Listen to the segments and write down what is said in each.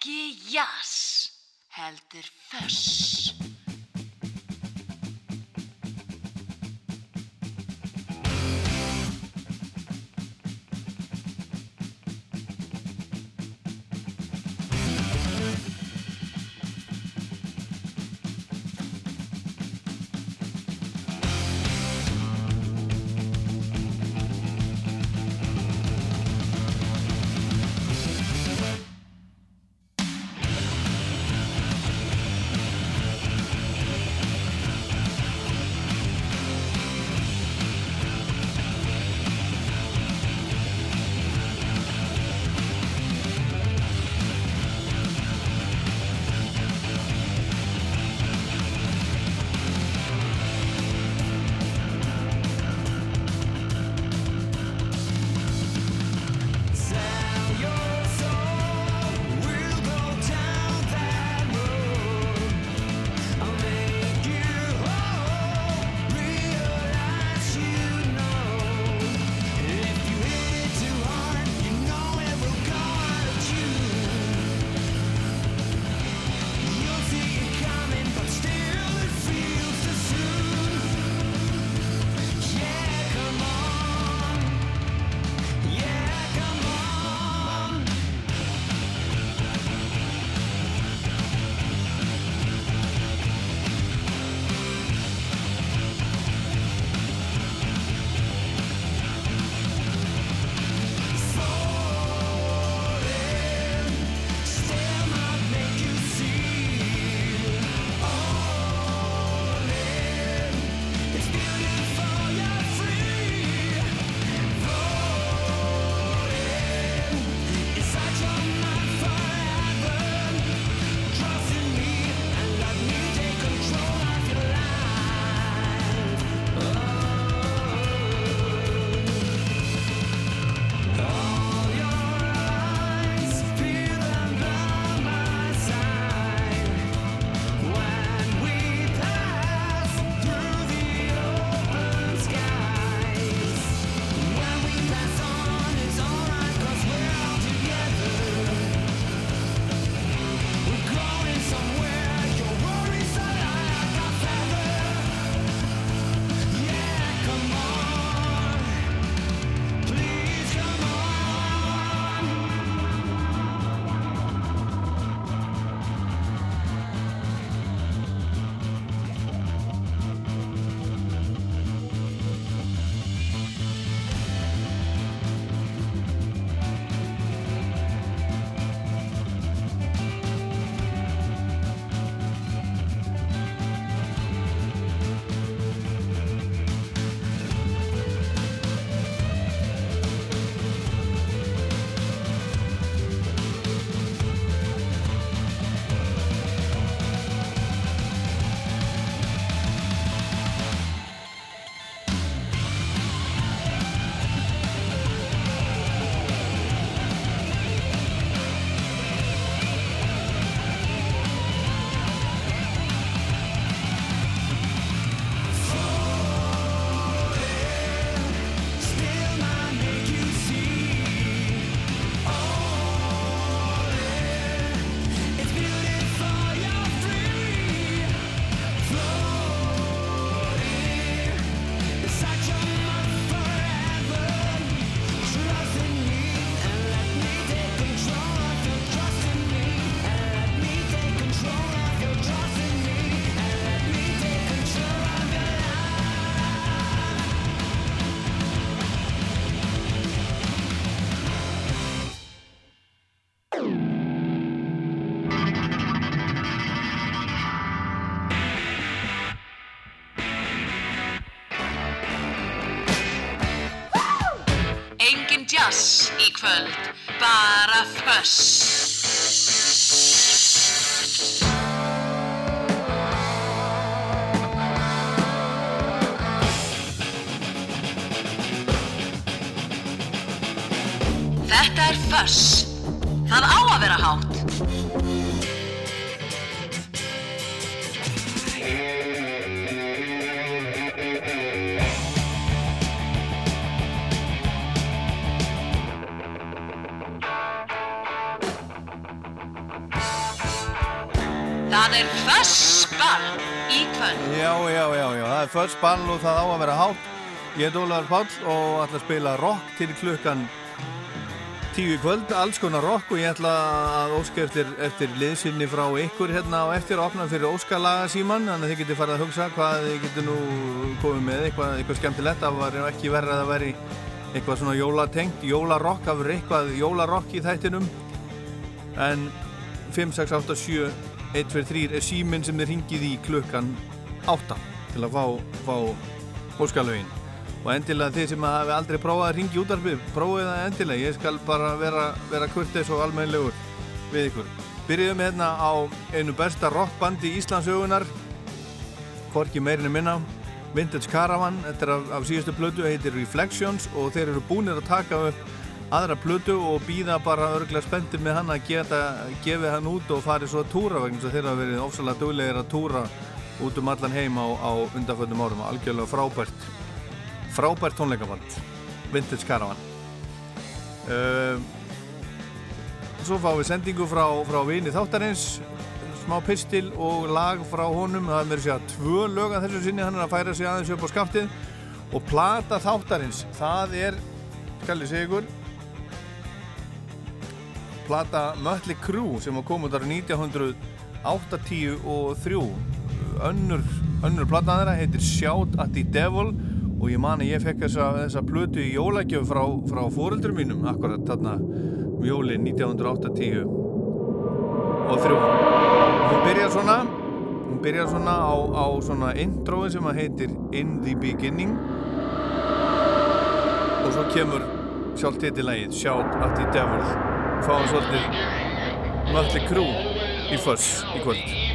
Ekki jazz, heldur föss. Það er fössball í kvöld. Já, já, já, já, það er fössball og það á að vera hátt. Ég er Ólaður Páll og ætla að spila rock til klukkan tíu kvöld, alls konar rock og ég ætla að óska eftir, eftir liðsynni frá ykkur hérna og eftir að opna fyrir óskalaga síman, þannig að þið getur farið að hugsa hvað þið getur nú komið með eitthvað, eitthvað skemmtilegt, það var ekki verið að veri eitthvað svona jólatengt, jólarokk, verið eitthvað jólarokk í þættinum. En 5, 6, 8, 7 1, 2, 3 er síminn sem þið ringið í klukkan 8 til að fá, fá óskalögin og endilega þið sem hafi aldrei prófað að ringi útarpið, prófið það endilega. Ég skal bara vera, vera kurtis og almeinlegur við ykkur. Byrjuðum hérna á einu besta rockbandi í Íslandsögunar Korki meirinu minna. Vintage Caravan, þetta er af, af síðustu blödu heitir Reflections og þeir eru búinir að taka upp aðra plötu og býða bara örglega spenntir með hann að geta gefið hann út og farið svo að túra vegna þeir hafa verið ofsalega döglegir að túra út um allan heim á, á undanföldum árum. Algjörlega frábært frábært tónleikaband Vintage Caravan. Uh, Svo fáum við sendingu frá, frá vini þáttarins smá pistil og lag frá honum. Það er mér að segja tvö lög að þessu sinni hann er að færa sig aðeins upp á skaftið. Og plata þáttarins það er, skal ég segja ykkur plata Mötli Krú sem var komið þar 1983 önnur, önnur plata þeirra heitir Shout at the Devil og ég man að ég fekk þessa, þessa plötu í jólagjöf frá, frá fóröldur mínum akkurat þarna um jóli 1980 og þrjú. Hún byrjar svona hún byrjar svona á, á svona introi sem að heitir In the Beginning. Og svo kemur sjálf titilægið Shout at the Devil. Fáum svolítið Mötli Krú í fuss í kvöld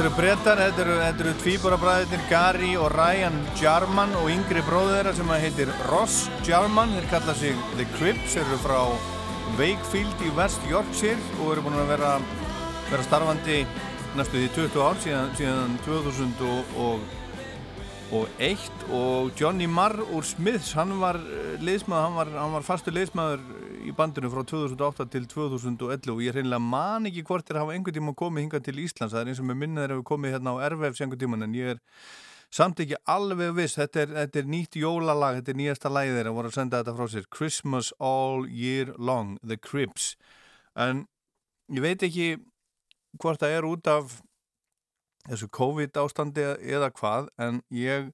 Þetta eru brettar, þetta eru, eru tvíborabræðir Gary og Ryan Jarman og yngri bróður þeirra sem heitir Ross Jarman, þeir kalla sig The Crips, þeir eru frá Wakefield í West Yorkshire og eru búin að vera, vera starfandi næstu því 20 ár síðan, síðan 2001 og Johnny Marr úr Smiths, hann var liðsmaður, hann var, hann var fastu liðsmaður í bandinu frá 2008 til 2011 og ég reynilega man ekki hvort þeir hafa einhvern tíma komið hinga til Íslands. Það er eins og með minna þeir hafa komið hérna á RVFs einhvern tíman en ég er samt ekki alveg viss. Þetta er, þetta er nýtt jólalag þetta er nýjasta lagið þeirra voru að senda þetta frá sér. Christmas All Year Long The Crips. En ég veit ekki hvort það er út af þessu COVID ástandi eða hvað en ég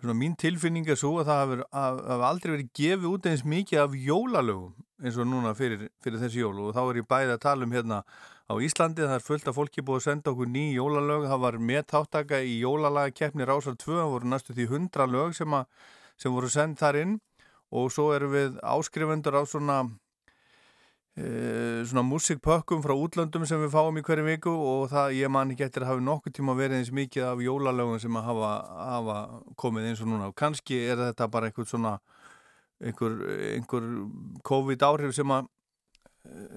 Svona, mín tilfinning er svo að það hefur aldrei verið gefið út eins mikið af jólalögum eins og núna fyrir, fyrir þessi jól. Og þá er ég bæðið að tala um hérna á Íslandi það er fullt af fólki búið að senda okkur ný jólalög. Það var meðtáttaka í jólalagakeppni Rásar 2, það voru næstu því 100 lög sem, að, sem voru sendt þar inn. Og svo erum við áskrifendur á svona svona músikpökkum frá útlöndum sem við fáum í hverju viku og það ég man ekki eftir að hafa nokkuð tíma verið eins mikið af jólalögum sem að hafa, hafa komið eins og núna. Og kannski er þetta bara einhver svona einhver, einhver COVID áhrif sem að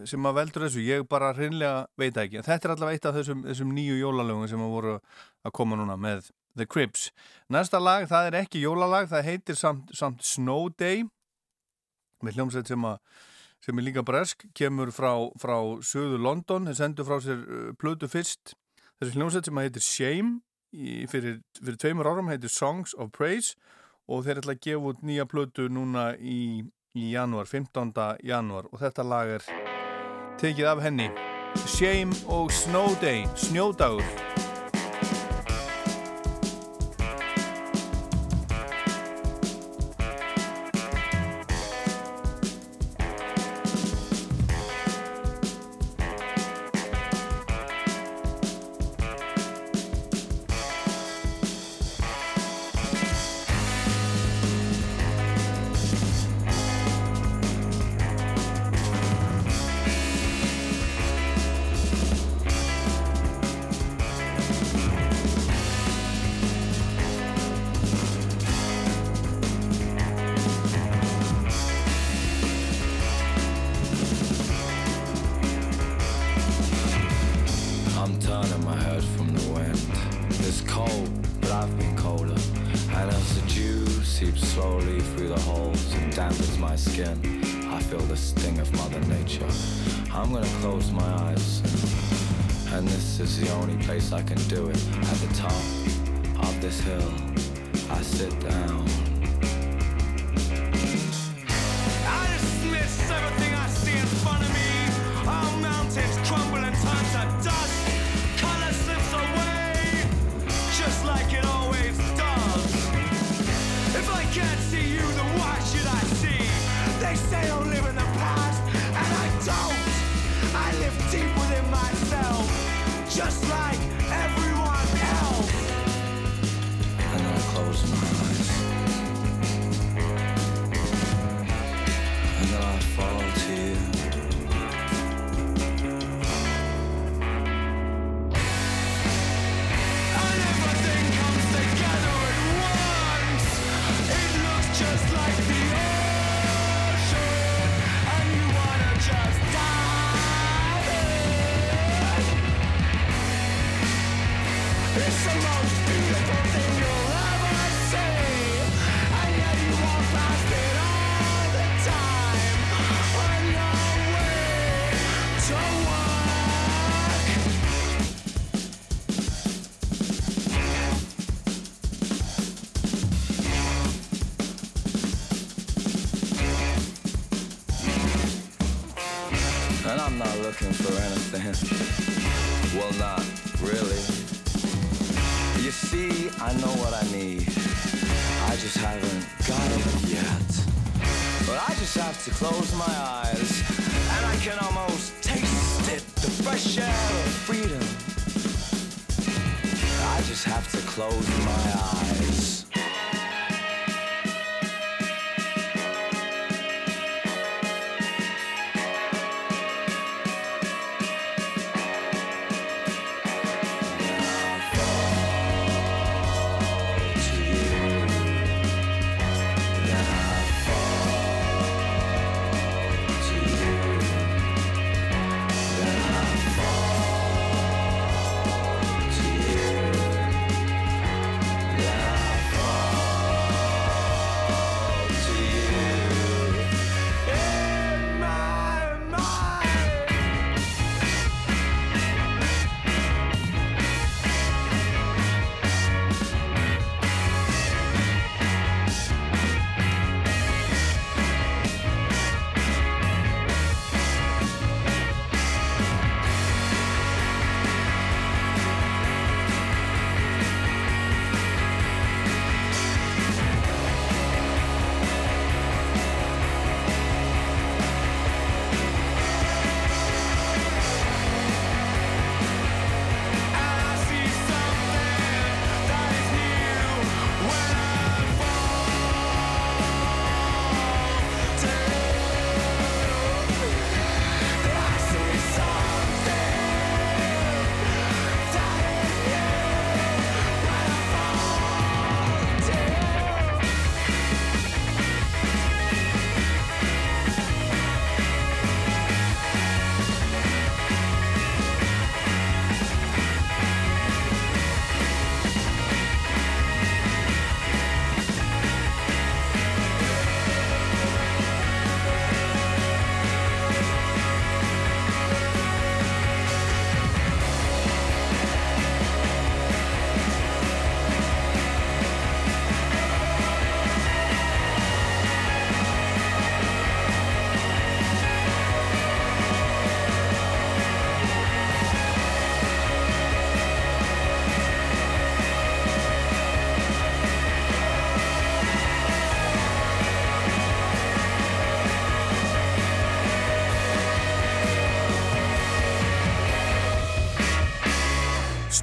sem að veldur þessu, ég bara hreinlega veit ekki, en þetta er allavega eitt af þessum, þessum nýju jólalögum sem að voru að koma núna með The Crips. Næsta lag, það er ekki jólalag, það heitir samt, samt Snow Day með hljómsveit sem, sem er líka bresk, kemur frá, frá söðu London, þeir sendu frá sér uh, plötu fyrst. Þessi hljómsveit sem heitir Shame, í, fyrir, fyrir tveimur árum heitir Songs of Praise og þeir ætla að gefa út nýja plötu núna í, í janúar, 15. janúar og þetta lag er tekið af henni. Shame og Snow Day, snjódagur.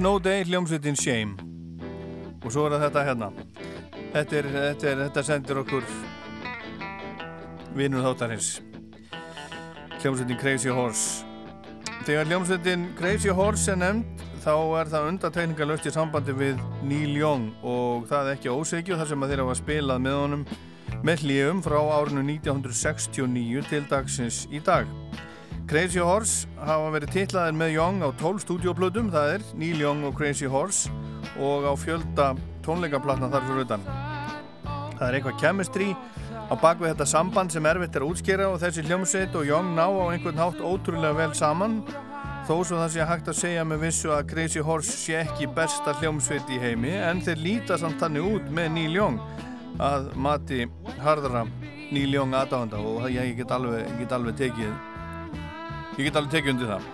Snow Day hljómsveitin Shame. Og svo er það þetta hérna. Þetta, er, þetta, er, þetta sendir okkur vinnur þáttarins. Hljómsveitin Crazy Horse. Þegar hljómsveitin Crazy Horse er nefnd þá er það undatekningalöst í sambandi við Neil Young. Og það er ekki ósegju þar sem þeirra var spilað með honum með hljöfum frá árinu 1969 til dagsins í dag Crazy Horse hafa verið titlaðir með Young á 12 stúdioplötum, það er Neil Young og Crazy Horse og á fjölda tónleikaplatna þar fyrir utan. Það er eitthvað chemistry á bakvið þetta samband sem erfitt er að útskýra og þessi hljómsveit og Young ná á einhvern hátt ótrúlega vel saman þó svo það sé hægt að segja með vissu að Crazy Horse sé ekki besta hljómsveit í heimi en þeir líta samt þannig út með Neil Young að mati harðara Neil Young aðdáðanda og ég get alveg, get alveg tekið Ég get alveg tekið undir það.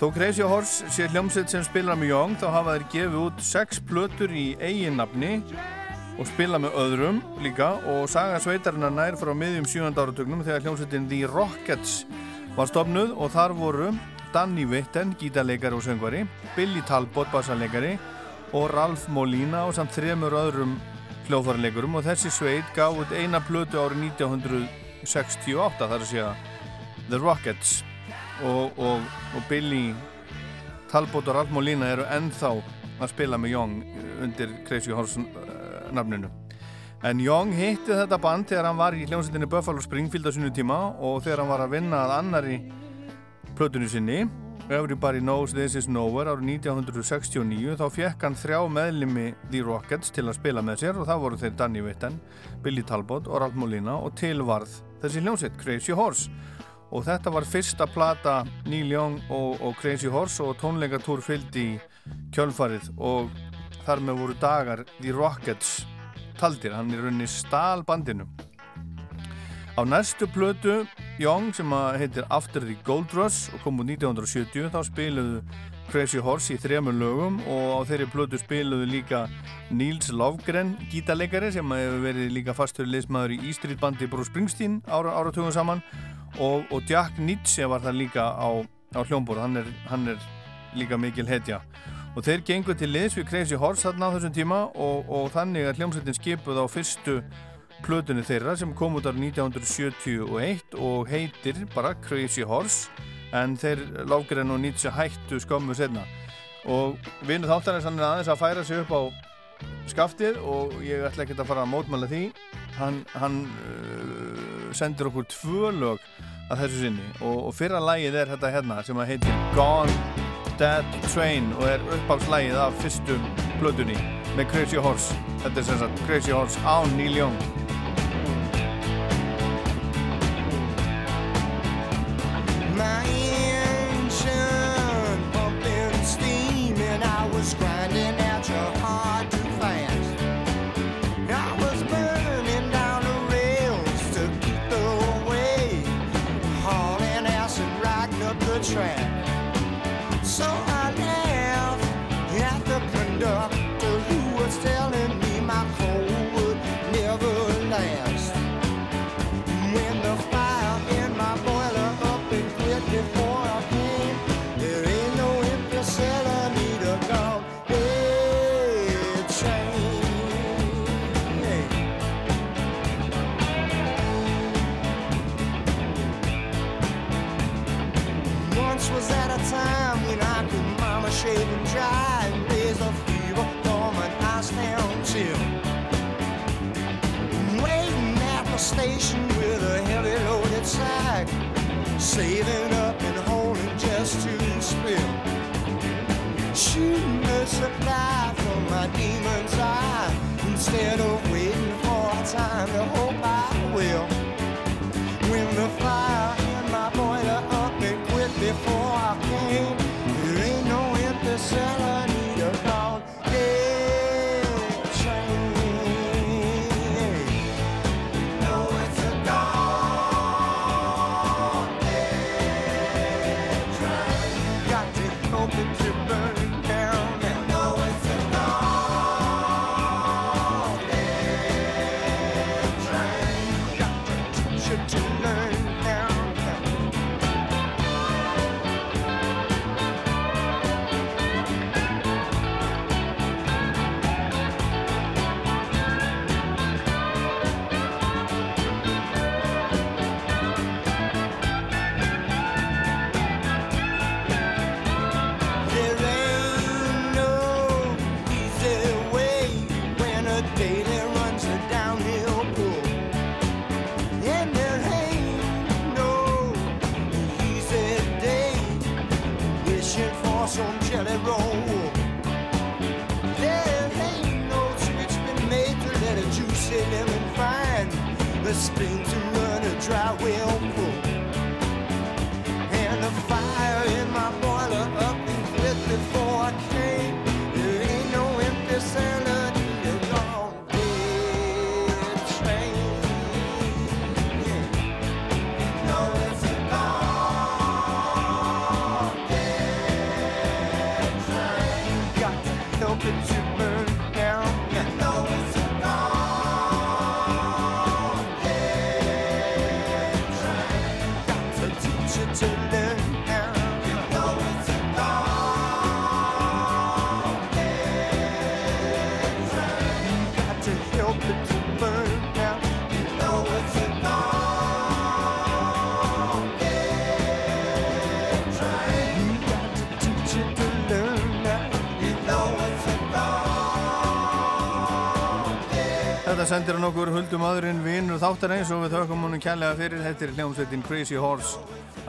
Þó Crazy Horse sé hljómsveit sem spila með Young þá hafa þeir gefið út sex plötur í eigin nafni og spila með öðrum líka og saga sveitarinnar nær frá miðjum 7. áratögnum þegar hljómsveitin The Rockets var stopnuð og þar voru Danny Witten, gítarleikari og söngvari, Billy Talbot, bassalegari og Ralph Molina og samt þremur öðrum hljóðfarleikurum og þessi sveit gaf út eina plötu árið 1968 þar að segja The Rockets og, og, og Billy Talbot og Ralf Molina eru ennþá að spila með Young undir Crazy Horse uh, nafninu. En Young hitti þetta band þegar hann var í hljómsveitinni Buffalo Springfield á sinu tíma og þegar hann var að vinna að annari plötunni sinni Everybody Knows This Is Nowhere árið 1969 þá fekk hann þrjá meðlimi The Rockets til að spila með sér og það voru þeir Danny Witten, Billy Talbot og Ralf Molina og tilvarð þessi hljómsveit Crazy Horse og þetta var fyrsta plata Neil Young og, og Crazy Horse og tónleikatúr fylgdi kjölfarið. Og þar með voru dagar The Rockets taldir, hann er runni stál bandinu á næstu plötu Young sem heitir After the Gold Rush og kom úr 1970 þá spiluðu Crazy Horse í þremur lögum og á þeirri plötu spiluðu líka Níls Lofgren gítarleikari sem hefur verið líka fastur liðsmaður í E-Street bandi Bruce Springsteen ára, áratugum saman. Og, og Jack Nietzsche var það líka á, á hljómbor hann, hann er líka mikil hetja. Og þeir gengur til liðs við Crazy Horse þarna á þessum tíma og, og þannig að hljómsveitin skipuð á fyrstu plötunni þeirra sem kom út á 1971 og heitir bara Crazy Horse en þeir lágirinn og Nietzsche hættu skömmu senna og vinnu þáttanir sann er aðeins að færa sig upp á skaftið og ég ætla ekki að fara að mótmæla því. Hann, hann uh, sendir okkur tvö lög að þessu sinni og, og fyrra lægið er þetta hérna sem að heitir Gone Dead Train og er uppáhaldslægið af fyrstu blöðunni með Crazy Horse. Þetta er sem sagt Crazy Horse á Neil Young grinding saving up and holding just to spill. Shooting a supply from my demon's eye instead of I will sendir hann okkur huldum aðurinn vinnur þáttar eins og við þökkum honum kærlega fyrir. Þetta er hljómsveitin Crazy Horse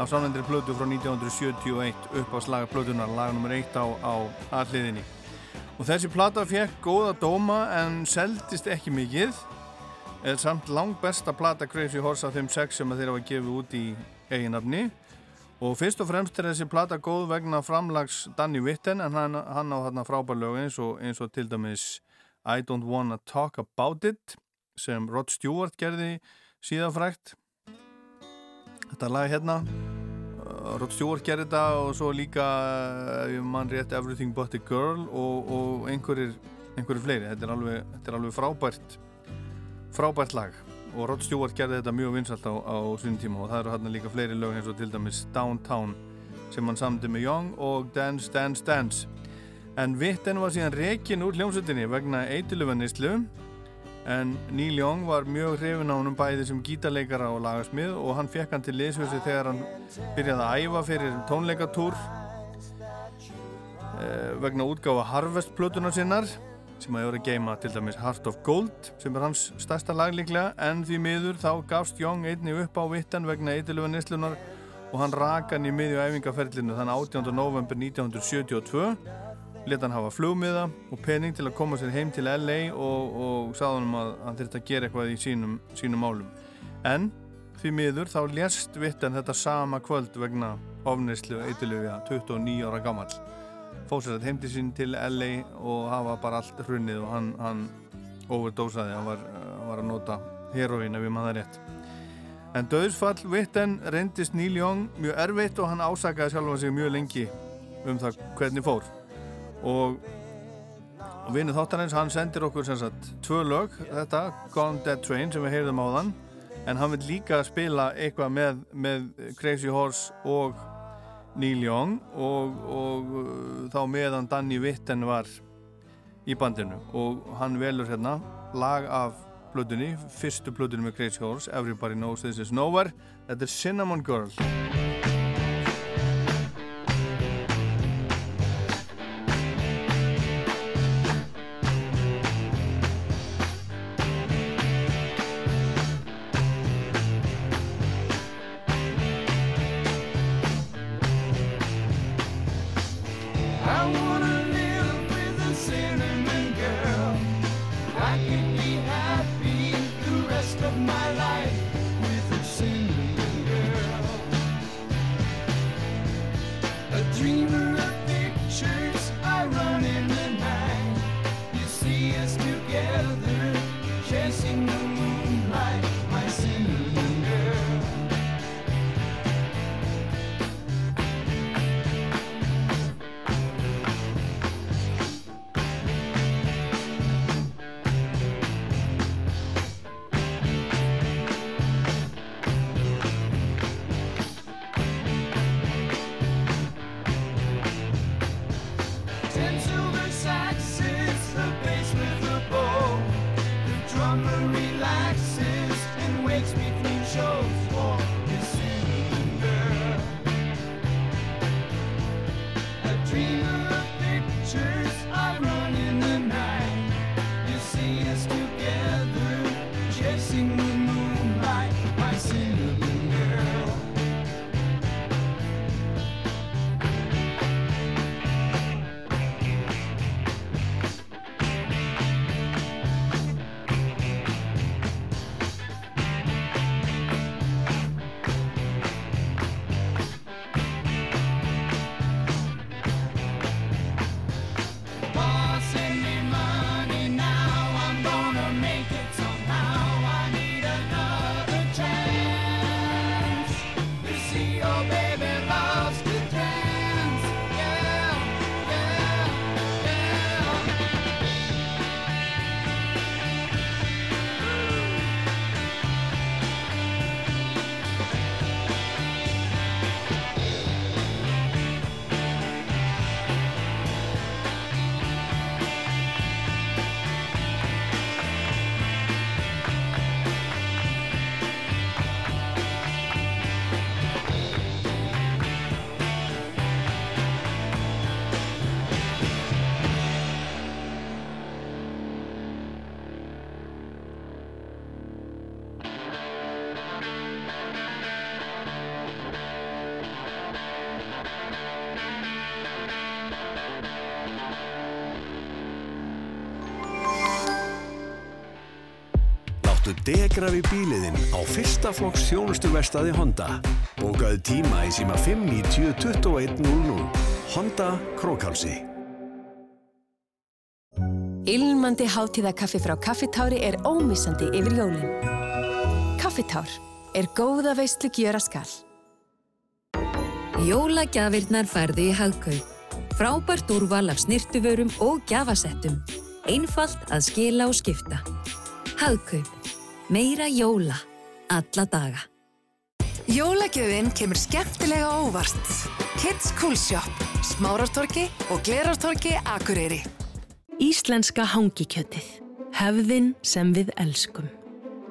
af samvendri plötu frá 1971 upp á slaga plötunar, laga nr. 1 á, á alliðinni og þessi plata fekk góða dóma en seldist ekki mikið. Er samt langt besta plata Crazy Horse af þeim sex sem þeir hafa gefið út í eiginafni og fyrst og fremst er þessi plata góð vegna framlags Danny Witten en hann, hann á þarna frábær lög eins og, eins og til dæmis I Don't Wanna Talk About It sem Rod Stewart gerði síðan frækt þetta lag hérna uh, Rod Stewart gerði þetta og svo líka ég mann rétt Everything But a Girl og, og einhverjir, einhverjir fleiri. Þetta er alveg, þetta er alveg frábært frábært lag. Og Rod Stewart gerði þetta mjög vinsalt á, á svinn tíma og það eru hérna líka fleiri lög eins og til dæmis Downtown sem hann samdi með Young og Dance, Dance, Dance en Witten var síðan rekin úr hljómsveitinni vegna eitilöfanislu en Neil Young var mjög hrifin á honum bæði sem gítarleikara og lagasmið og hann fekk hann til liðsvösi þegar hann byrjaði að æfa fyrir tónleikatúr eh, vegna útgáfa Harvest plötunar sinnar sem að að geima til dæmis Heart of Gold sem er hans stærsta lag líklega en því miður þá gafst Young einni upp á Witten vegna eitilöfanislunar og hann raka hann í miðju æfingaferlinu þann 18. november 1972 leta hann hafa flugmiða og pening til að koma sér heim til LA og, og sagði hann að hann þurfti að gera eitthvað í sínum, sínum málum. En því miður þá lést Witten þetta sama kvöld vegna ofnislu eitilöfja 29 ára gammal fóð sér að heim til sín til LA og hafa bara allt hrunnið og hann, hann overdósaði, hann var, var að nota heroín ef ég maður rétt. En döðsfall Witten reyndist Neil Young mjög erfitt og hann ásakaði sjálf sig mjög lengi um það hvernig fór og, vinnu þáttarins hann sendir okkur sem sagt tvö lög. Þetta, Gone Dead Train sem við heyrðum á þann en hann vil líka spila eitthvað með, með Crazy Horse og Neil Young og, og uh, þá meðan Danny Witten var í bandinu. Og hann velur hérna lag af plötunni, fyrstu plötunni með Crazy Horse Everybody Knows This Is Nowhere. Þetta er Cinnamon Girl Láttu degrafi bíliðinn á fyrsta flokks þjónustu vestaði Honda. Bókaðu tíma í síma 590 2100. Honda Krókálsi. Ilmandi hátíðakaffi frá Kaffitári er ómissandi yfir jólinn. Kaffitár er góða veistlu gjöra skall. Jólagjafirnar færðu í hagkaup. Frábært úrval af snirtuvörum og gjafasettum. Einfalt að skila og skipta. Hagkaup. Meira jóla. Alla daga. Jólagjöfin kemur skemmtilega óvart. Kids Cool Shop, Smárartorki og Glerartorki Akureyri. Íslenska hangikjötið. Hefðin sem við elskum.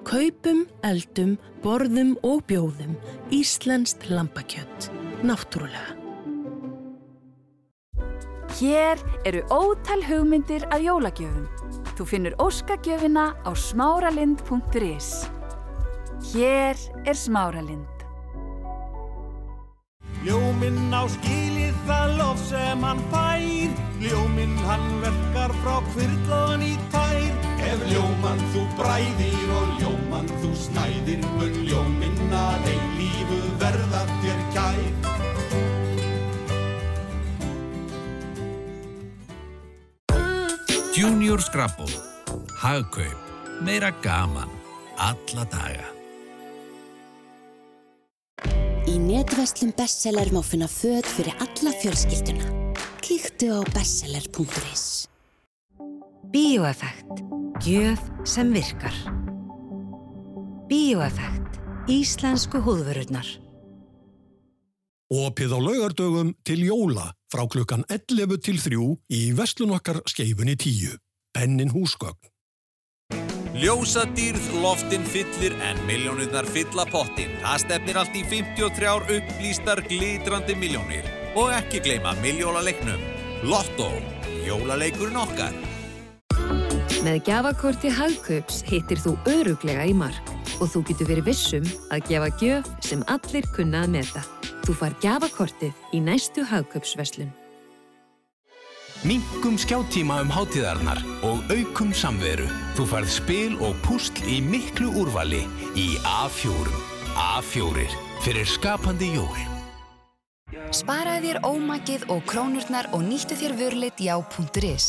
Kaupum, eldum, borðum og bjóðum. Íslenskt lambakjött. Náttúrulega. Hér eru ótal hugmyndir af jólagjöfum. Þú finnur óskagjöfina á smáralind.is. Hér er smáralind. Ljóminn á skilið það lof sem hann fær Ljóminn hann verkar frá kvirlaðan í tær Ef ljómann þú bræðir og ljómann þú snæðir Mun ljóminn að eilífu verða þér kær Junior Scrabble Hagkaup Meira gaman Alla daga Í netverslum bestseller má finna född fyrir alla fjölskylduna. Kíktu á bestseller.is Bíóeffekt. Gjöf sem virkar. Bíóeffekt. Íslensku húðvörurnar. Opið á laugardögum til jóla frá klukkan 11 til 3 í vestlun okkar skeifunni 10. Pennin húsgögn. Ljósadýrð, loftin fyllir en miljónirnar fylla pottin. Það stefnir allt í 53 upplýstar glitrandi miljónir. Og ekki gleyma miljónaleiknum. Lotto, jólaleikurinn okkar. Með gjafakorti Hagkaups hittir þú öruglega í mark og þú getur verið vissum að gefa gjöf sem allir kunna að meta. Þú far gjafakortið í næstu Hagkaupsverslun. Minkum skjáttíma um hátíðarnar og aukum samveru. Þú farð spil og púsl í miklu úrvali í A4. A4 fyrir skapandi jól. Sparaði þér ómakið og krónurnar og nýttu þér vörleitt já.is.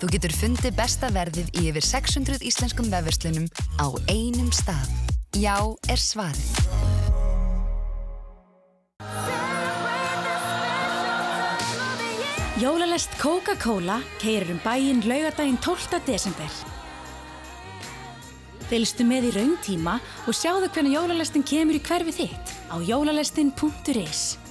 Þú getur fundið besta verðið í yfir 600 íslenskum vefverslunum á einum stað. Já er svarið. Jólalest Coca-Cola keirir um bæinn laugadaginn 12. desember. Fylgstu með í rauntíma og sjáðu hvernig jólalestin kemur í hverfi þitt á jólalestin.is.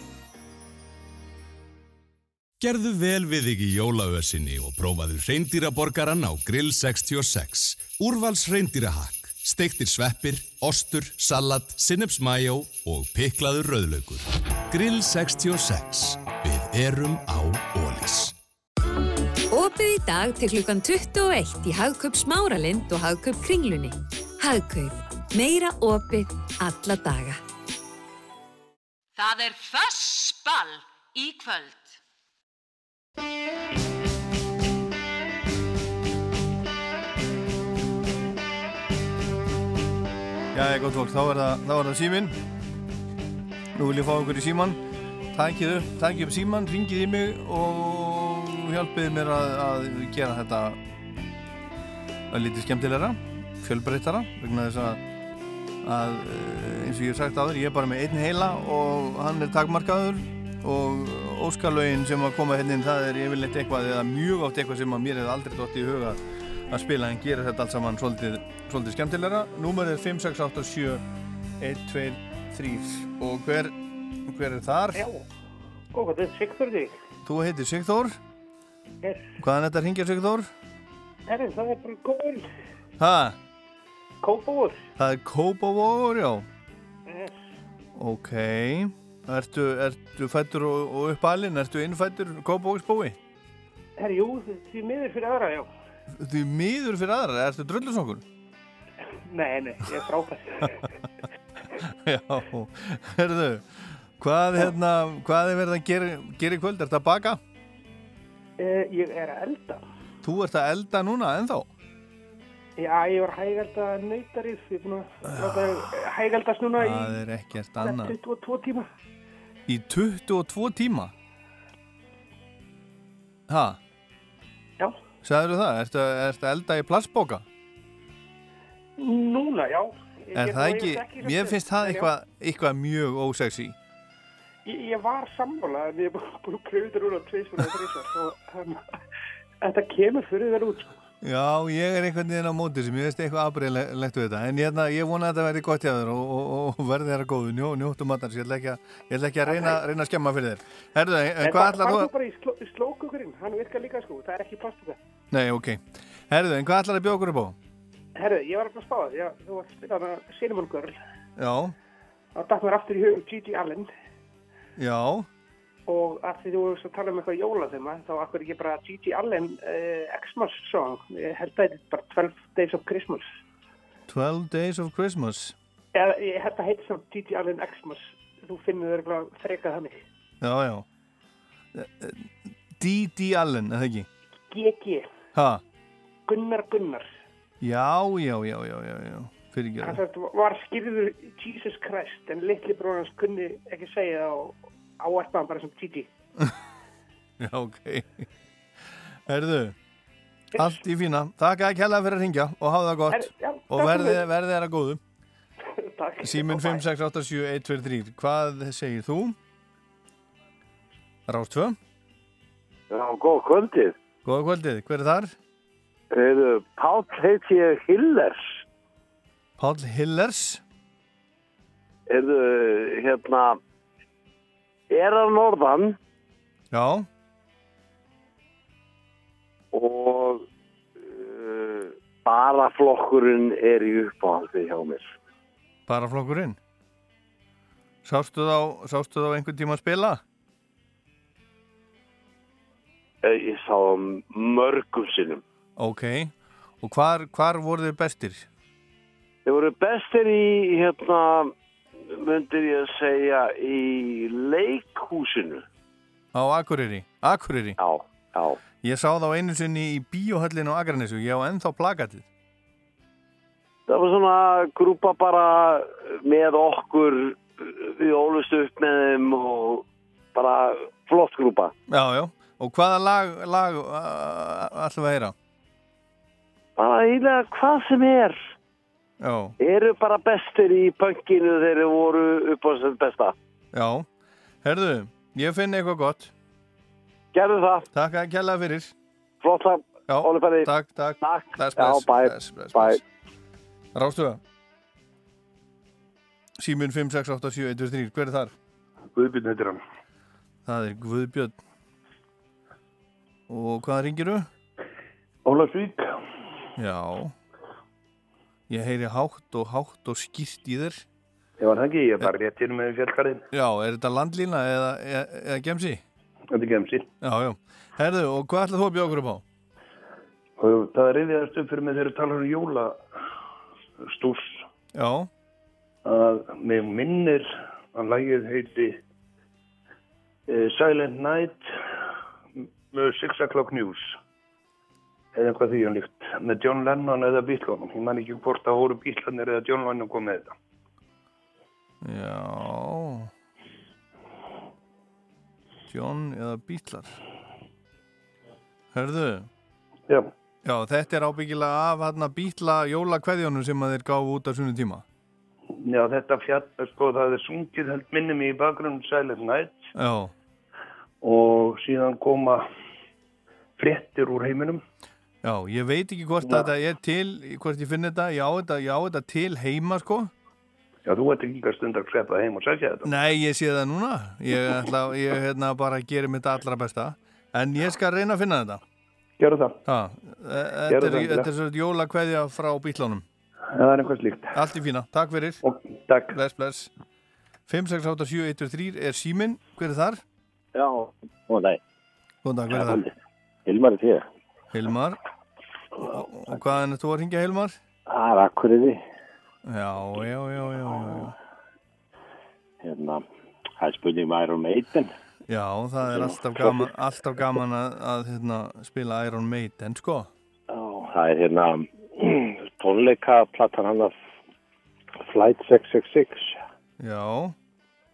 Gerðu vel við þig í jólaösinni og prófaðu reyndýraborgaran á Grill 66. Úrvals reyndýrahakk, steiktir sveppir, ostur, salat, sinnepsmæjó og piklaður rauðlaugur. Grill 66. Við erum á Ólís. Opið í dag til klukkan 21 í Hagkaup Smáralind og Hagkaup Kringlunni. Hagkaup. Meira opið alla daga. Það er fössball í kvöld. Já, gott fólk, þá er það, er það síminn. Nú vil ég fá ykkur í síman. Takkið upp, takkið upp síman, ringið í mig og hjálpið mér að, að gera þetta að lítið skemmtilegra, fjölbreyttara, vegna þess að, að eh, eins og ég hef sagt þér, ég er bara með einn heila og hann er takmarkaður og óskalögin sem að koma hérna inn, það er yfirleitt eitthvað eða mjög oft eitthvað sem að mér hefði aldrei dótt í huga að spila en gerir þetta allt saman svolítið, svolítið skemmtilegra. Númerið er 5, 6, 8, 7, 1, 2, 3 og hver, hver er þar? Já, og þetta er Sigþór þig. Þú heitir Sigþór. Yes. Hvaðan þetta hringja Sigþór? Herri, það er bara góður. Hæ? Kópavór. Það er Kópavór, já. Yes. Ok. Ertu, ertu fættur og, og uppalinn? Ertu innfættur Kópavóksbói? Herri, jú, því miður fyrir aðra, já. Því miður fyrir aðra? Ertu drullusokkur? Nei, nei, ég er frábært. já, herðu, hvað, hérna, hvað er verið að gera, gera í kvöld? Er þetta að baka? Uh, ég er að elda. Þú ert að elda núna ennþá? Já, ég var hægælda nautarið, ég er búin að láta hægældast núna í Það er ekkert annað 22 tíma. Í 22 tíma? Ha? Já. Sagður það? Ertu, að elda í plastbóka? Núna, já. Ég- Er það ekki, ekki mér sem- finnst það eitthvað, eitthvað mjög ósexy Ég, ég var sammála, en ég er búin að pröfa þetta núna tveisvar og þrísvar og um, þetta kemur fyrir þér út. sko. Já, ég er einhvern veginn á móti sem ég veist eitthvað afbreyðlegt við þetta. En ég, ég vona að þetta verði gott hjá þér og, og, og verði þér að góðu, njó, njóttu matans. Ég ætla ekki að, ætla ekki að reyna, reyna að skemma fyrir þér. Herðu, en, En hvað ætlar þú þú bara í, sló, í slókukurinn, hann virkar líka sko, það er ekki plastuka. Nei, ok. Herðu, en hvað ætlar að bjóða okkur upp á? Herru, ég var að spá það, já, þú var að spila hana Cinnamon Girl, Já, og að því þú veist að tala um eitthvað jólaþema, þá akkur ekki bara Gigi Allen uh, Xmas song, ég held að þetta er bara 12 Days of Christmas. 12 Days of Christmas Eða, ég held að heiti samt Gigi Allen Xmas, þú finnur eitthvað frekað þannig. Já, já D.D. Allen, eða ekki? GG, Ha? Gunnar Gunnar. Já, já, já, já, já, Fyrir ekki sagt, var skýrður Jesus Christ en litli bróðans kunni ekki segja það og áarpa hann bara sem Gigi. Já, ok Herðu Allt í fína, takk að kella fyrir að ringja og hafa það gott Herðu, já, og verði, að góðu bye. 5687123 Hvað segir þú? Rástfö Já, góð kvöldið. Góða kvöldið, hver er þar? Heiðu, Páll heit ég Hillers. Páll Hillers Heiðu, hérna, er að norðan Já, og uh, bara flokkurinn er í uppáhaldi hjá mér. bara flokkurinn Sástu þá, sástu þá einhvern tíma að spila? Eh, Ég sá mörgum sinnum. Ok, og hvar, hvar voru þið bestir? Þeir voru bestir í, hérna, myndir ég að segja, í leikhúsinu. Á Akureyri? Akureyri? Já, já. Ég sá þá einu sinni í bíóhöllinu á Akranessu, ég á ennþá plakatið. Það var svona grúpa bara með okkur, við ólust upp með þeim og bara flott grúpa. Já, já, og hvaða lag, lag uh, ætlum við að heyra? Bara eiginlega hvað sem er. Já, Eru bara bestir í pönkinu þegar þeir voru upp á þess besta. já, herðu, ég finn eitthvað gott. Gerðu það. Takk að kella fyrir. Flott það, Olifæri. takk, takk. Takk. Bless, Já, bless, bye. bless, bless, Bye. bless. Rástuða. Símun 5687123, hver er þar? Guðbjörn heitir hann. Það er Guðbjörn. Og hvað ringiru? Ólafsvík. Já. Ég heyri hátt og hátt og skýrt í þér. Ég var það ekki, ég er bara rétt hérna með fjallkarðin. Já, er þetta landlína eða, eða, eða gemsi? Þetta er gemsi. Já, já. Herðu, og hvað ætlað þú að bjóða okkur upp á? Og það er reyðiðast upp fyrir mig þegar talar um jóla stús. Já. Að mig minnir að lagið heiti uh, Silent Night með Six O'Clock News eða eitthvað því hann líkt með John Lennon eða Beatlunum ég man ekki hvort það voru Beatlanir eða John Lennon kom með þetta Já. John eða Beatlar. Herðu. Já. Já, þetta er ábyggilega af hérna Beatla jólakveðjónum sem að þeir gáfu út á sunnu tíma. Já, þetta fjall, sko, það er sungið held minni mig í bakgrunn Silent Night Já. og síðan koma fréttir úr heiminum. Já, ég veit ekki hvort þetta er til, hvort ég finn þetta, já, þetta, já, þetta til heima, sko. Já, þú ert ekki líka stund að skreppa heim og segja þetta. Nei, ég sé það núna. Ég ætla, ég hérna bara gerir mitt allra besta. En ég skal reyna að finna þetta. Gerðu það. Ha, e- þetta er, er svona jólakveðja frá bílánum. Það er eitthvað slíkt. Allt í fína, takk fyrir. Og, takk. Bless, bless. 5687123 er síminn, hver er þar? Já, góðan dag. Góðan dag, hver er það? Hilmar er þér. Hilmar. Og, hvaðan er þú að ringja Hilmar? Það er akkuriði. Já, já, já, já, já. Hérna, það er spurning með Iron Maiden. Já, það er alltaf gaman, alltaf gaman að, að hérna, spila Iron Maiden, sko. Já, það er hérna, tónleika platan hann af Flight 666 Já,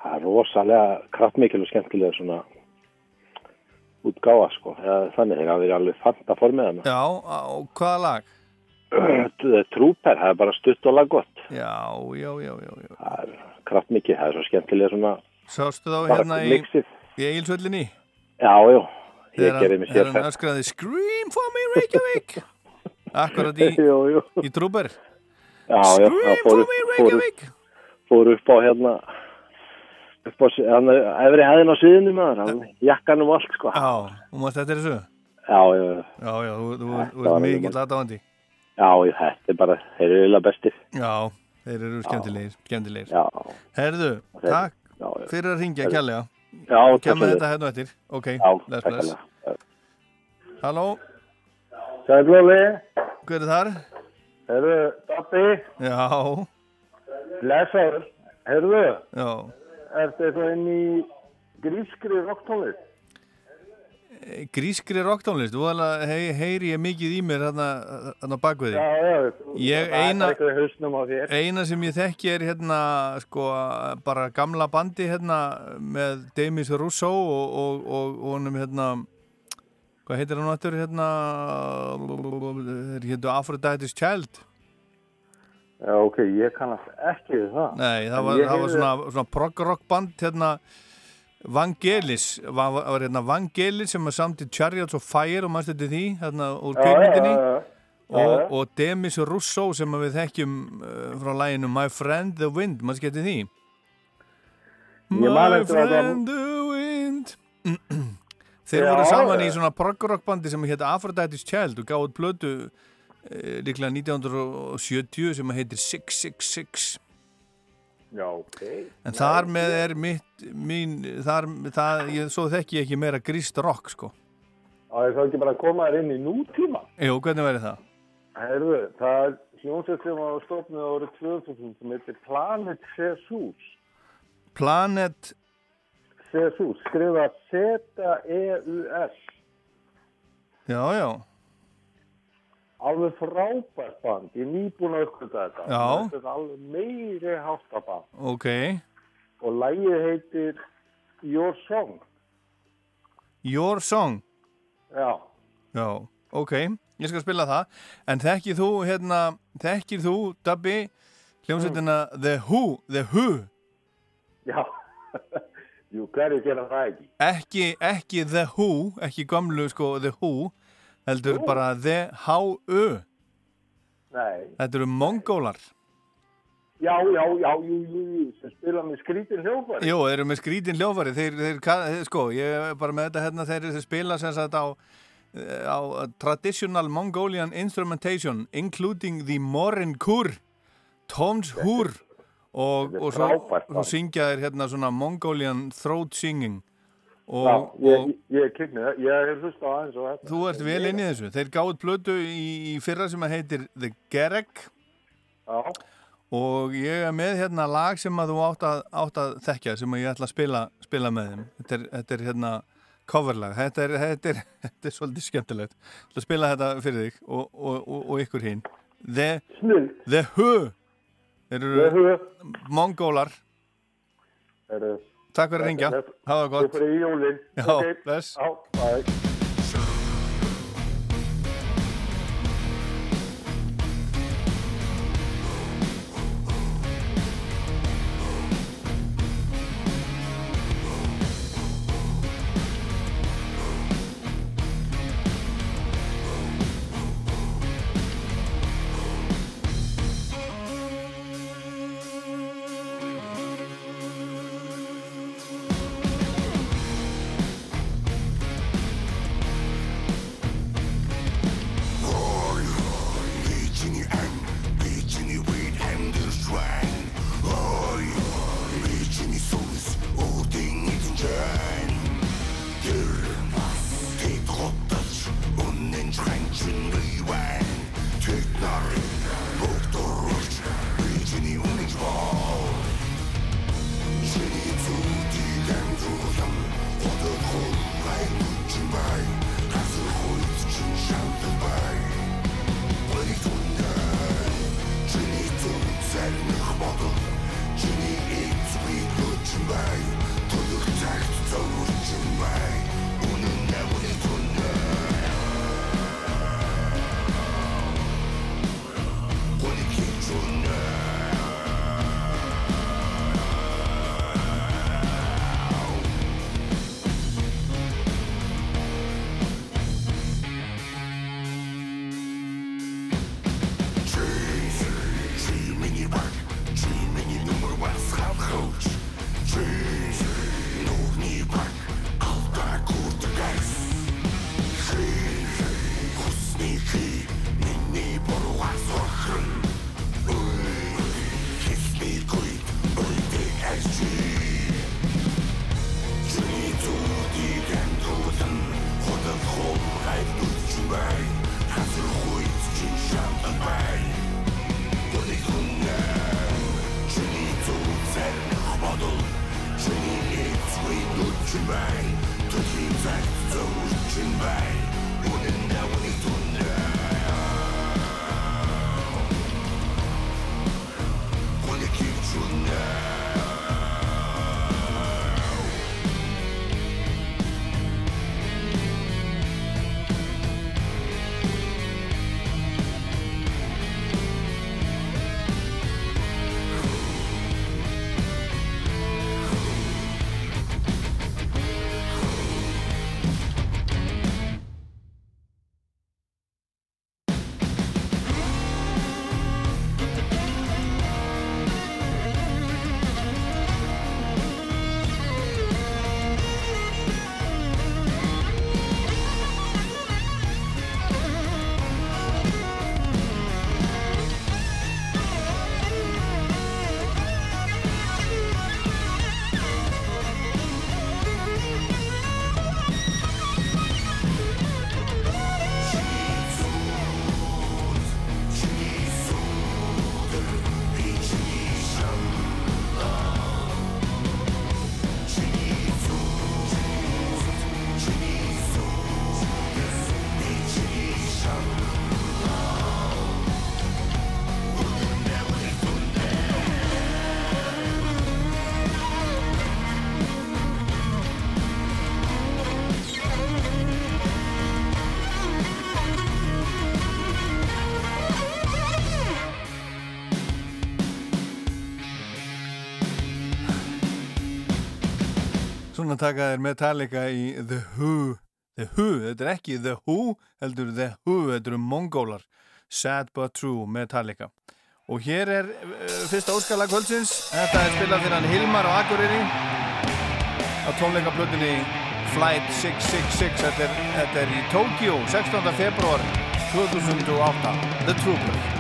það er rosalega kraftmikil og skemmtilega svona útgáfa sko þannig það er alveg fanta formið hann já, og hvaða lag? Trúper, það er bara stutt og lag gott Já, já, já, já, já. það er kraftmikið, það er svo skemmtilega svona Sástu þá hérna í, í Egilsvöllinni? já, já, ég gerði mig hann- þegar sér hann öskraði Scream for me Reykjavík Akkurat í, jú, jú. í Trúber Já, já, það fór fór, fór upp á hérna upp á hann, efri hæðin á sviðinu maður, hann jakkan um allt sko. Já, og maður þetta er þessu? Já, já, já. Já, þú, þú, þú alveg mikill magnað. aðdáandi Já, þetta er bara, þeir eru eiginlega bestir. Já, þeir eru skemmtilegir, skemmtilegir Já. Herðu, Þeir- takk já, já. fyrir að ringja Herðu. kærlega Já, fyrir. þetta hérna eftir Ok, Já, bless, takk bless hérlega. Halló, Sæglóli, hver er þar? herru, Dabbi, Já, blessaður, herru, já ertu eitthvað inn í grískri rocktónlist? Eh, Grískri rocktónlist, þú alveg hei, heyri ég mikið í mér hérna, bakveði Já, já, Ég eina- er. Eina sem ég þekki er hérna sko bara gamla bandi hérna með Demis Rousseau og, og, og, og honum hérna hvað heitir hann áttur hérna hérna Aphrodite's Child Já, ok, ég kannast ekki við það. Nei, það var, það var svona, svona prog-rock band hérna Vangelis. Var, var, var hérna Vangelis sem er samt í Chariots of Fire og mannstu þetta því hérna úr já. og, og Demis Rousseau sem við þekkjum uh, frá læginu My Friend the Wind, maður skemmti því? My Friend the Wind. Þeir voru saman í svona prog-rock bandi sem hétt Aphrodite's Child og gáði plötu líklega 1970 sem heitir 666 Já, ok. En þar með er mitt, mín, þar, það, ég, svo þekki ég ekki meira gríst rock, sko. Það er þá ekki bara að koma þér inn í nútíma. Jú, hvernig væri það? Herru, það er hljómsveit sem var stofnuð árið 2000 sem heitir Planet Jesus. Planet, Jesus, skrifa Z-E-U-S. já, já, Alveg frábært band, ég er nýbúin að uppgöta þetta. Þetta er alveg meiri háttaband. ok. Og lægið heitir Your Song. Your Song, Já. já, ok, ég skal spila það. En þekkir þú, hérna, þekkir þú, Dabbi, hljómsveitina The Who, The Who, Já. Jú, hverju gera það ekki? ekki, ekki The Who, ekki gamlu, sko, The Who, heldur Who? bara The H-U, Nei. þetta eru mongólar. Já, já, já, jú, jú, jú, sem spila með skrítin hljófari. Jú, þeir eru með skrítin hljófari þeir, þeir, þeir, sko, ég er bara með þetta hérna þeir, þeir spila sem sagt á á traditional Mongolian instrumentation including the Morin Kur Toms Hur og, og svo, svo syngja þeir hérna svona Mongolian throat singing Já, ég, ég kynni það, ég er hlust á aðeins og þetta. þú ert vel inn í þessu. Þeir gáðu plötu í, í fyrra sem að heitir The Gerek Já. og ég er með hérna lag sem að þú átt að, átt að þekkja sem að ég ætla að spila, spila með þeim. Þetta er, þetta er hérna coverlag. Þetta er, þetta er, þetta er svolítið skemmtilegt. Ég ætla að spila þetta fyrir þig og, og, og, og ykkur hinn. The, the Who. Þeir eru mongólar. Heru, takk fyrir að ringja, hafa það gott Þú fyrir í jólinn. Já, bless. Já, bye. Svona taka þér Metallica í The Who. The Who, þetta er ekki The Who heldur The Who, þetta eru mongólar. Sad But True Metallica. Og hér er uh, fyrsta óskala kvöldsins, þetta er spilað fyrir hann Hilmar á Akureyri. Á tónleikablutinni Flight 666 þetta er, þetta er í Tokyo 16. februar 2008 The Trooper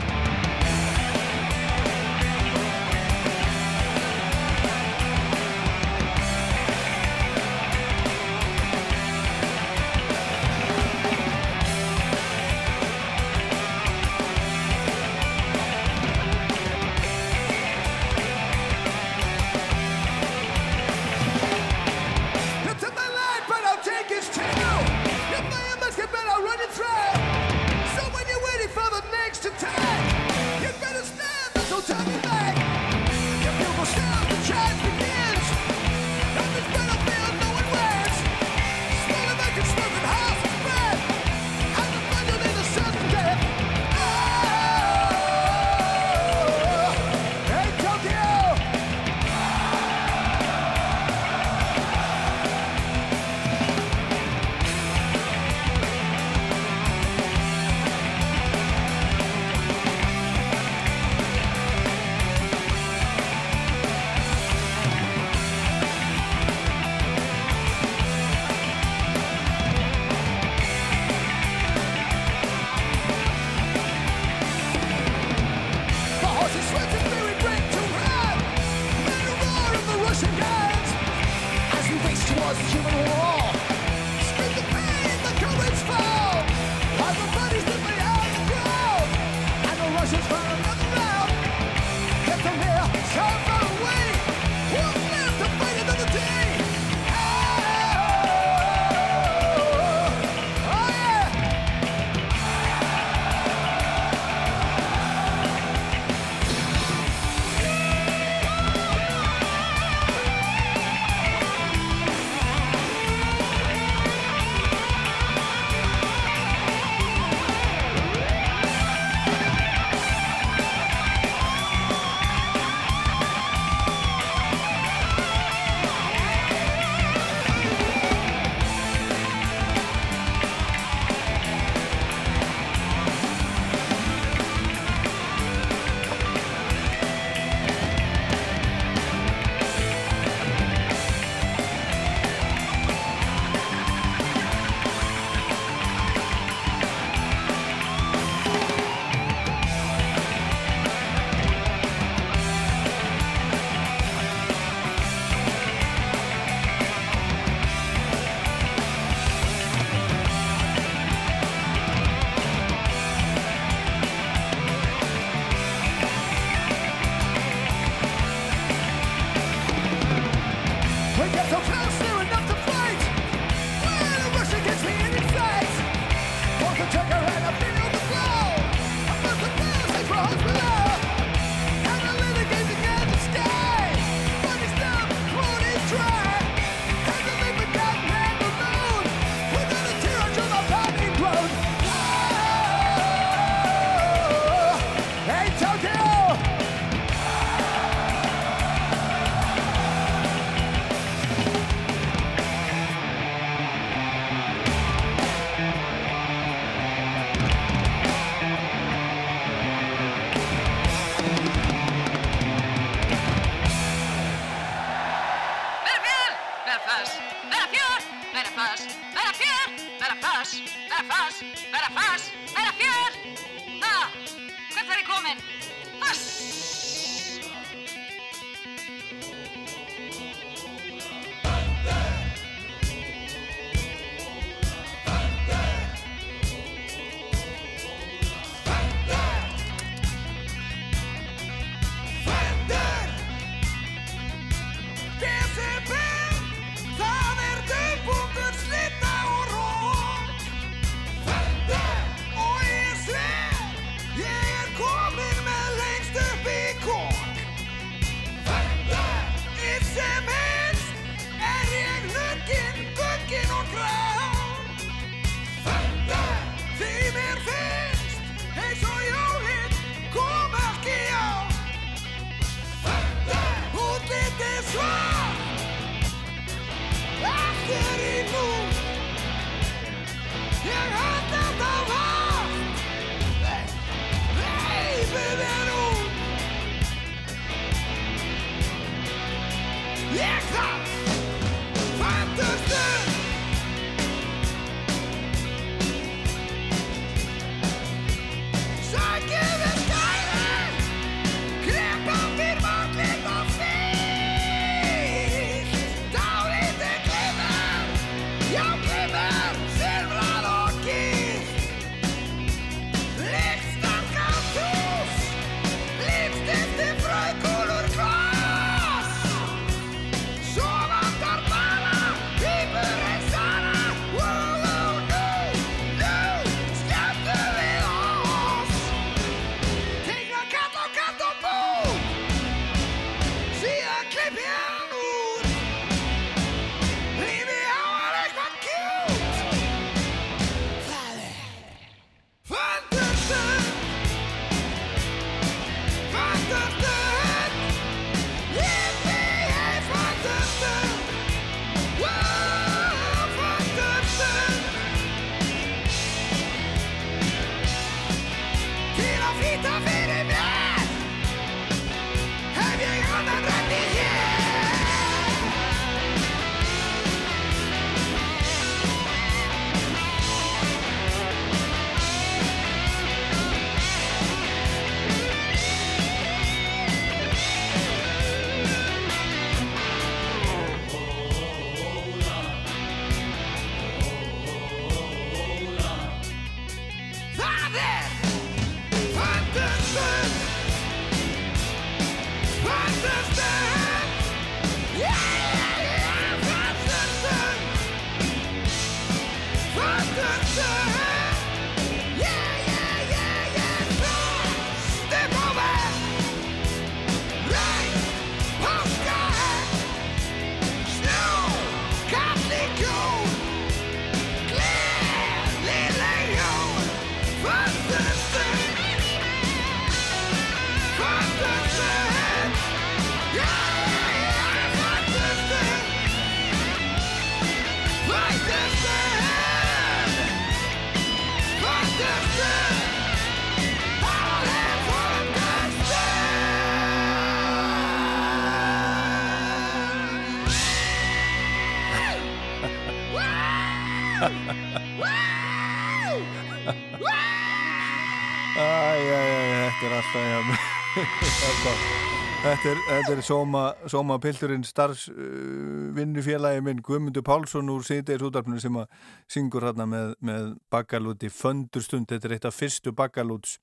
þetta er, þetta er sóma, sóma pilturinn starfsvinnufélagi minn Guðmundur Pálsson úr Sýndeis útarpinu sem að syngur hérna með, með bakkalúti föndurstund, þetta er eitt af fyrstu bakkalúts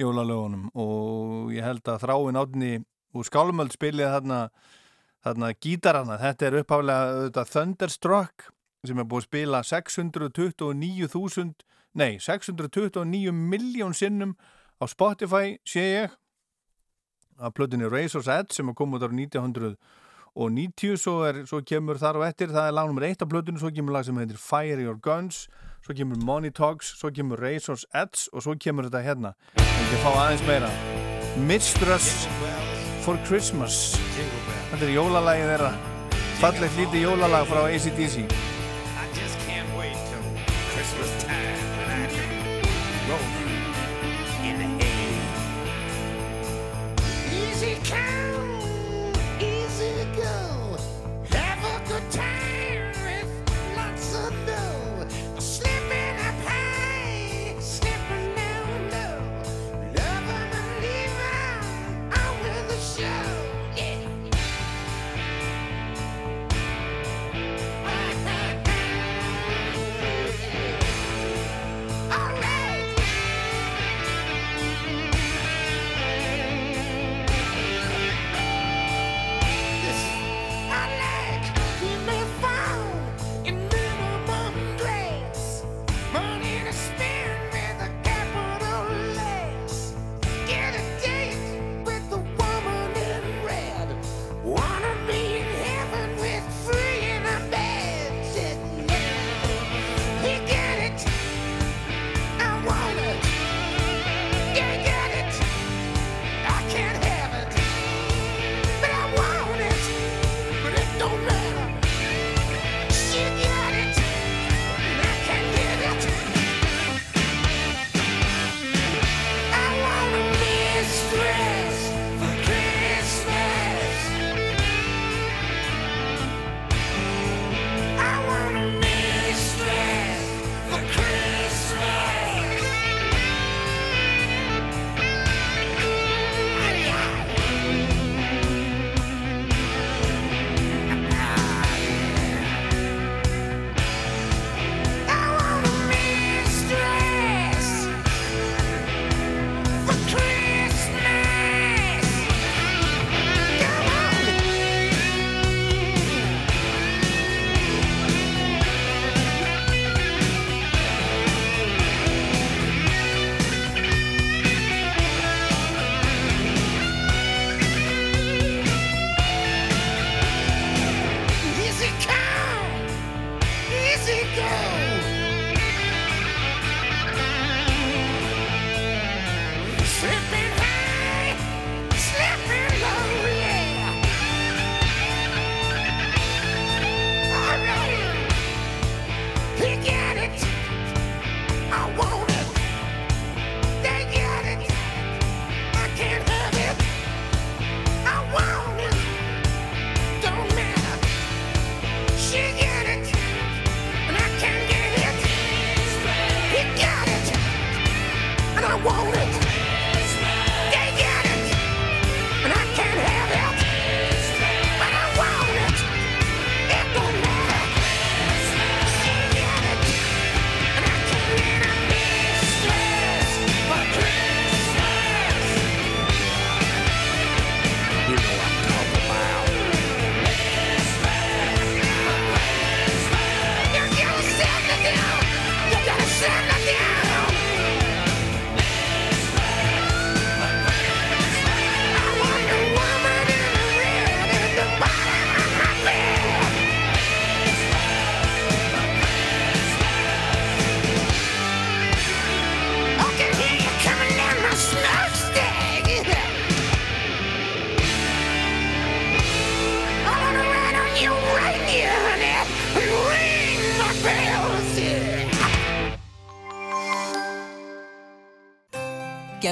jólalögunum og ég held að þráin átni úr skálmöld spilið þarna, þarna gítarana, þetta er uppháflega þetta Thunderstruck sem er búið að spila 629.000 nei, 629 miljón sinnum á Spotify sé ég að plötunni Razor's Edge sem er komið út ára 1990 svo, er, svo kemur þar og eftir það er lag nummer 1 af plötunni, svo kemur lag sem heitir Fire Your Guns, svo kemur Money Talks svo kemur Razor's Edge og svo kemur þetta hérna, ég fá aðeins meira. Mistress for Christmas. Þetta er jólalagið þeirra. Fallegt lítið jólalag frá ACDC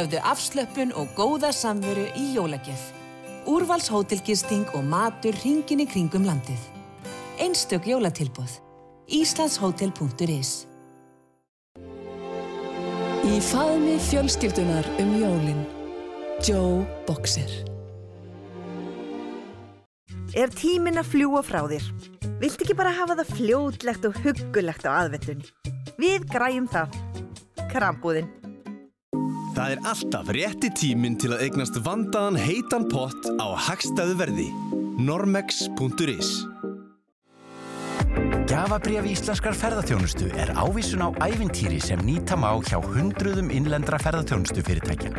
Gefðu afslöpun og góða samveru í jólagjöf. Úrvals hótelgisting og matur ringin í kringum landið. Einstök jólatilbúð. Íslandshótel.is Í faðmi fjölskyldunar um jólin. Joe Boxer. Er tíminn að fljúa frá þér? Vilt ekki bara hafa það fljótlegt og huggulegt á aðvendunni? Við græjum það. Krambúðin. Það er alltaf rétti tíminn til að eignast vandaðan heitan pott á hagstæðu verði. normex.is Gjafabrif íslenskar ferðarþjónustu er ávísun á ævintýri sem nýta má hjá hundruðum innlendra ferðarþjónustu fyrirtækja.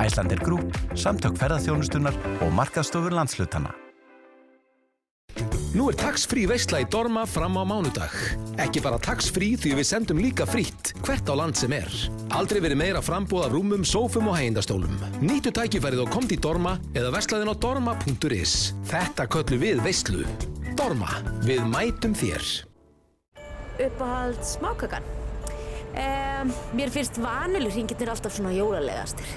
Æslandir Grúp, Samtök ferðarþjónustunar og Markaðstofur landslutana. Nú er tax-free veistla í Dorma fram á mánudag. Ekki bara tax-free því við sendum líka frítt hvert á land sem er. Aldrei verið meira frambúð af rúmum, sófum og hægindastólum. Nýtu tækifærið og komt í Dorma eða vestlaðin á dorma.is. Þetta köllu við veistlu. Dorma, við mætum þér. Uppáhald smákakan. Um, mér finnst vanilur hringirnir alltaf svona jólalegastir.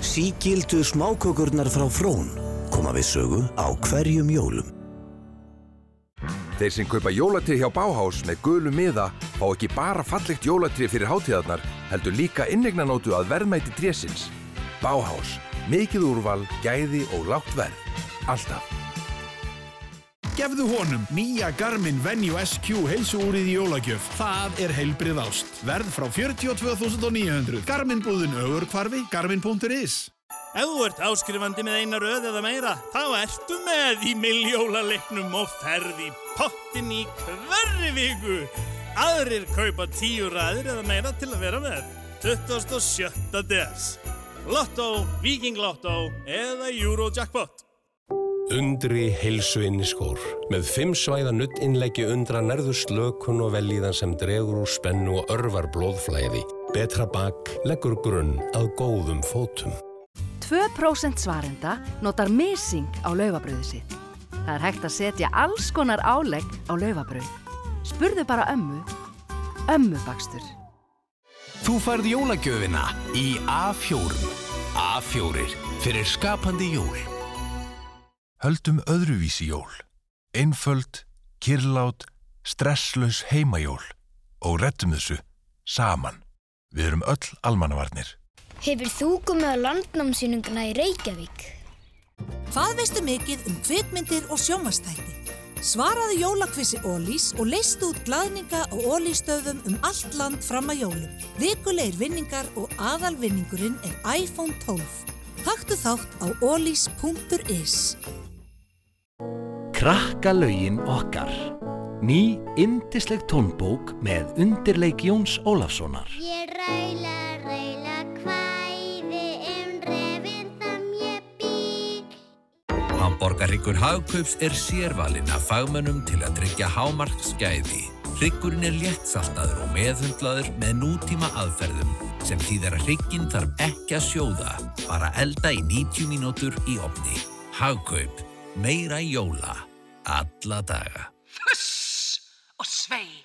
Sígildu smákökurnar frá Frón koma við sögu á hverjum jólum. Þeir sem kaupa jólatri hjá Bauhaus með gulu miða fá ekki bara fallegt jólatri fyrir hátíðarnar, heldur líka innegnanótu að verðmæti trésins. Bauhaus. Mikið úrval, gæði og lágt verð. Alltaf. Gefðu honum nýja Garmin Venue SQ heilsuúrið í jólagjöf. Það er heilbrið ást. Verð frá 42.900. Garmin búðin ögur hvarfi, garmin.is. Ef þú ert áskrifandi með eina röð eða meira, þá ertu með í miljólaleknum og ferð í pottin í hverri viku. Aðrir kaupa tíu ræðir eða meira til að vera með. 27. des. Lotto, Viking Lotto eða Eurojackpot. Undri heilsuinni skór. Með fimm svæða nuttinnleggi undra nærðu slökun og velíðan sem dregur úr spennu og örvar blóðflæði. Betra bak leggur grunn að góðum fótum. 2% svarenda notar missing á laufabröðu sitt. Það er hægt að setja alls konar álegg á laufabröð. Spurðu bara ömmu. Ömmu bakstur. Þú færð jólagjöfina í A4. A4 fyrir skapandi jól. Höldum öðruvísi jól. Einföld, kirlát, stresslaus heimajól. Og rettum þessu saman. Við erum öll almannavarnir. Hefur þú komið á landnámsýninguna í Reykjavík? Hvað veistu mikið um kvikmyndir og sjónvastætti? Svaraðu jólakvissi Ólís og leistu út glaðninga á Ólístöðum um allt land fram að jólum. Vikulegir vinningar og aðalvinningurinn er iPhone 12. Taktu þátt á ólís.is. Krakkalögin okkar. Ný, indisleg tónbók með undirleik Jóns Ólafssonar. Ég ræla Hamborgarryggur Hagkaups er sérvalinn af fagmönnum til að tryggja hámarksgæði. Ryggurinn er léttsaltaður og meðhundlaður með nútíma aðferðum sem þýðir að rygginn þarf ekki að sjóða, bara elda í 90 mínútur í opni. Hagkaup. Meira jóla. Alla daga. Fuss og svei.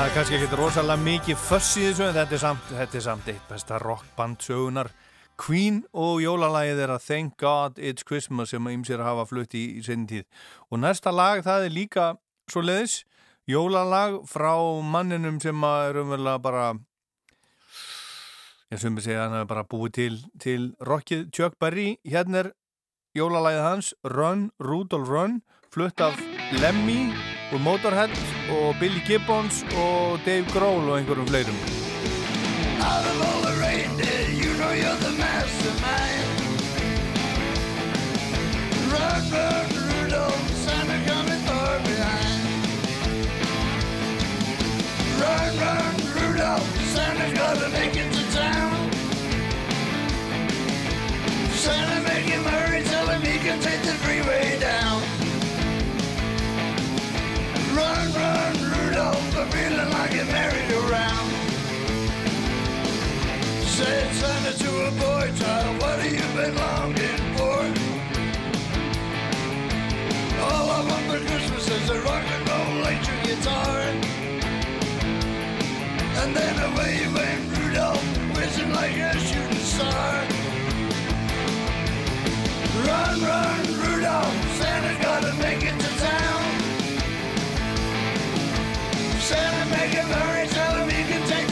Það er kannski ekkert rosalega mikið föss í þessu en þetta er samt, þetta er samt eitt besta rockband sögunar Queen og jólalagið er að Thank God It's Christmas sem ymsir hafa flutt í, í sinni tíð. Og næsta lag það er líka svo leiðis jólalag frá manninum sem að er umverulega bara ég sem við segja hann er bara búið til, til rockið. Chuck Berry hérna er jólalagið hans Run, Rudolph Run flutt af Lemmy og Motorhead og Billy Gibbons og Dave Grohl og einhverjum fleirum Out of all the reindeer, you know you're the mastermind. Run, Rudolph, Santa coming far behind. Run, run, Rudolph, Santa's gotta make it to town. Santa, make him hurry, tell him he can take the Run, Rudolph, I'm feeling like a merry-go-round. Said Santa to a boy child, what have you been longing for? All I want for Christmas is a rock and roll electric guitar. And then away went Rudolph, whizzing like a shooting star. Run, run, Rudolph, Santa gotta make it Santa, make him hurry, tell him he can take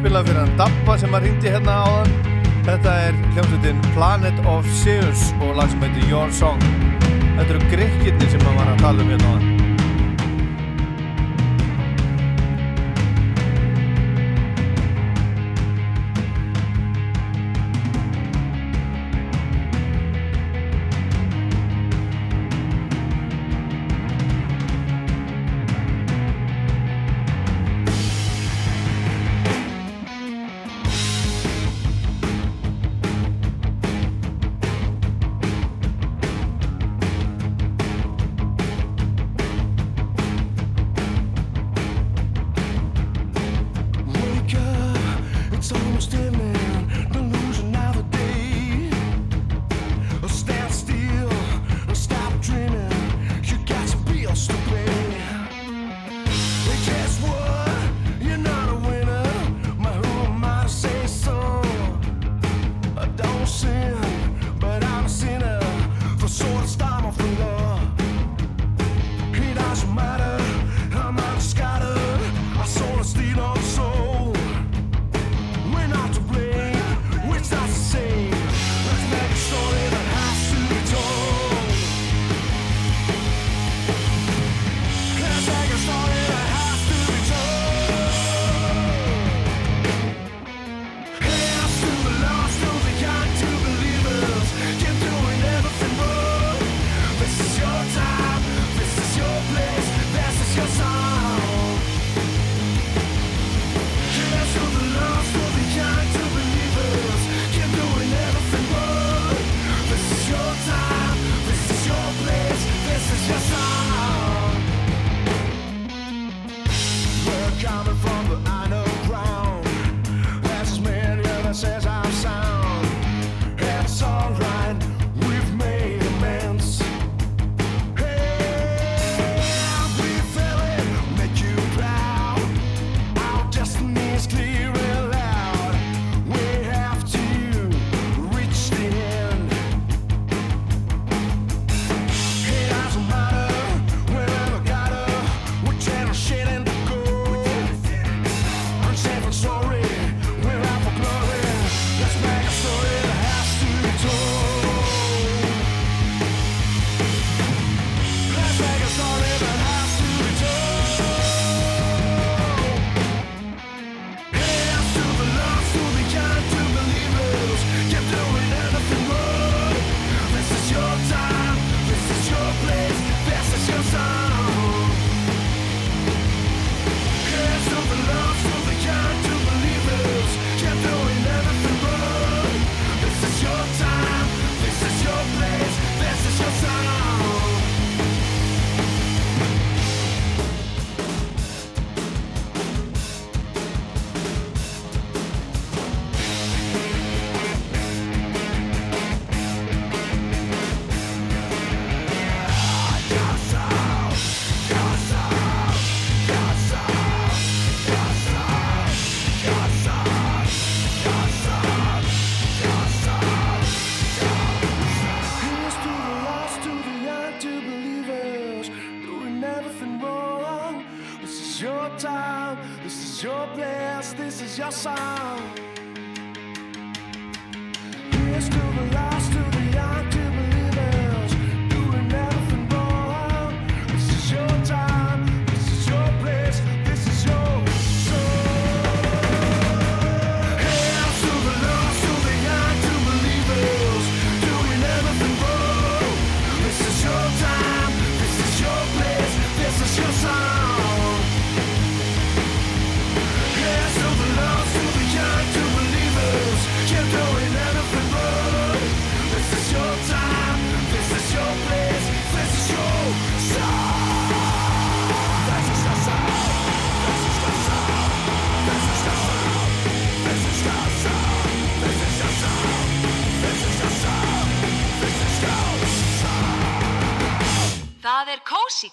spila fyrir hann Dabba sem að ringdi hérna áðan. Þetta er hljómsveitin Planet of Zeus og lag sem heitir Your Song. Þetta eru grikkirni sem hann var að tala um hérna áðan.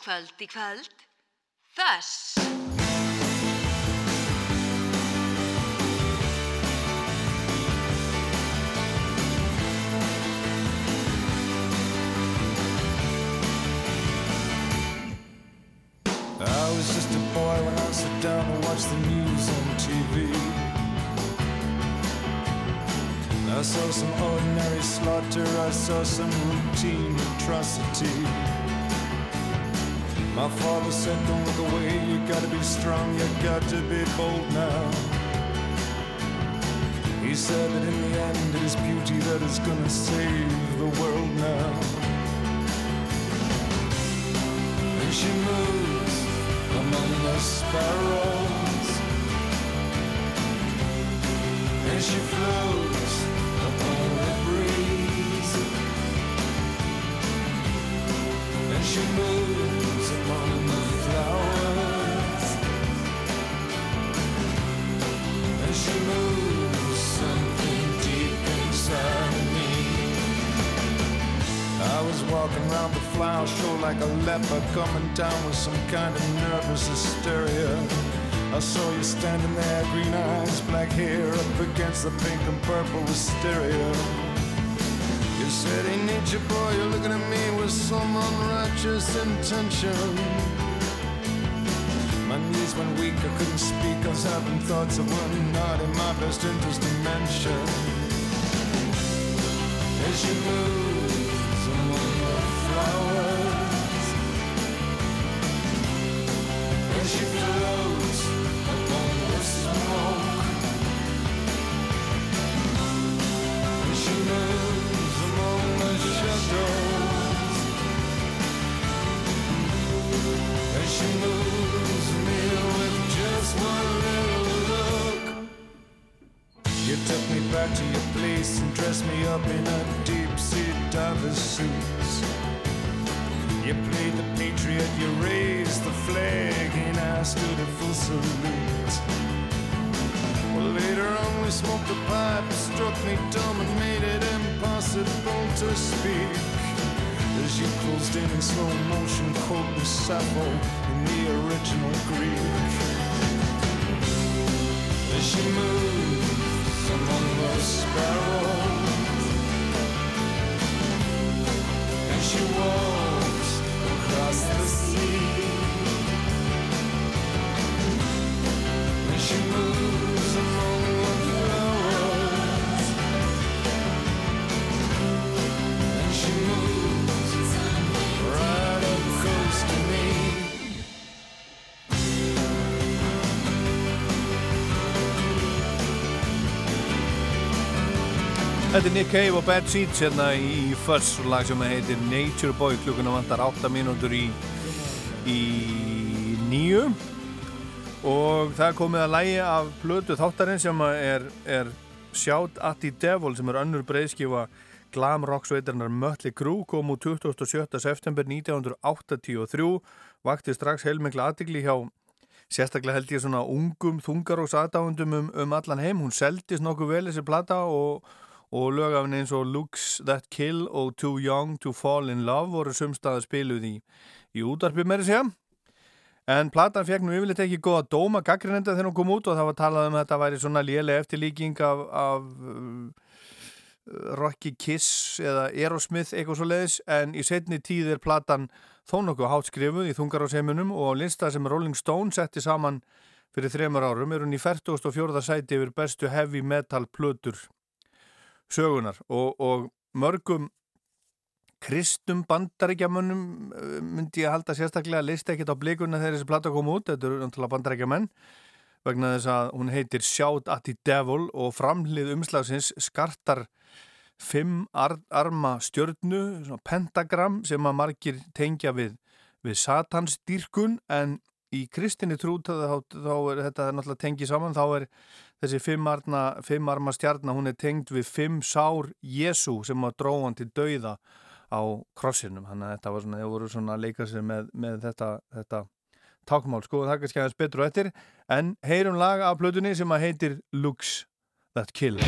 Kvöld í kvöld. Þess. I was just a boy when I sat down and watched the news on TV. I saw some ordinary slaughter, I saw some routine atrocity. My father said, Don't look away, you gotta be strong, you got to be bold now. He said that in the end it is beauty that is gonna save the world now. And she moves among the sparrows, and she floats walking around the flower show like a leper coming down with some kind of nervous hysteria. I saw you standing there, green eyes, black hair, up against the pink and purple wisteria. You said, Hey, nature boy, you're looking at me with some unrighteous intention. My knees went weak, I couldn't speak, I was having thoughts of were not in my best interest to mention. As you moves Þetta er Nick Cave og Bad Seeds hérna í Fuss lag sem heitir Nature Boy. Klukkuna vantar 8 mínútur í, í nýju og það komið að lægi af plötu þáttarinn sem er, er Shout at the Devil sem er önnur breyðskifa glam rock sveitarnar Mötli Krú kom úr 27. september 1983 vakti strax heilmengla aðtikli hjá sérstaklega held ég svona ungum þungar og satáundum um, um allan heim. Hún seldist nokkuð vel þessi plata og og lögafinn eins og Looks That Kill og Too Young to Fall in Love voru sumstaða spiluð í, í útarpi með þessi en platan fekk nú yfirleitt ekki góða dóma gaggrinenda þegar hún kom út og það var talað um að þetta væri svona lélega eftirlíking af, af uh, Rocky Kiss eða Aerosmith eitthvað svo leiðis en í setni tíð er platan þó nokkuð hátt skrifuð í þungar á seimunum og á lista sem Rolling Stone setti saman fyrir þremur árum er hún í 44. sæti yfir bestu heavy metal plötur sögunar og, og mörgum kristum bandarækjamönnum eh, myndi ég halda sérstaklega leist ekkit á blikuna þegar þessi platta kom út. Þetta eru náttúrulega bandarækjamenn vegna þess að hún heitir Shout at the Devil og framhlið umslagsins skartar fimm ar arma stjörnu pentagram sem að margir tengja við, við satansdýrkun en í kristinni trú þá, þá er þetta náttúrulega tengið saman. Þá er þessi fimm, arna, fimm stjarnar hún er tengd við fimm sár Jésu sem að dróðan til dauða á krossinum. Þannig að þetta var svona, þau voru svona að leika sér með, með þetta, þetta tákmál sko, það kannski aðeins betur og eftir. En heyrum lag af plötunni sem að heitir Looks That Kill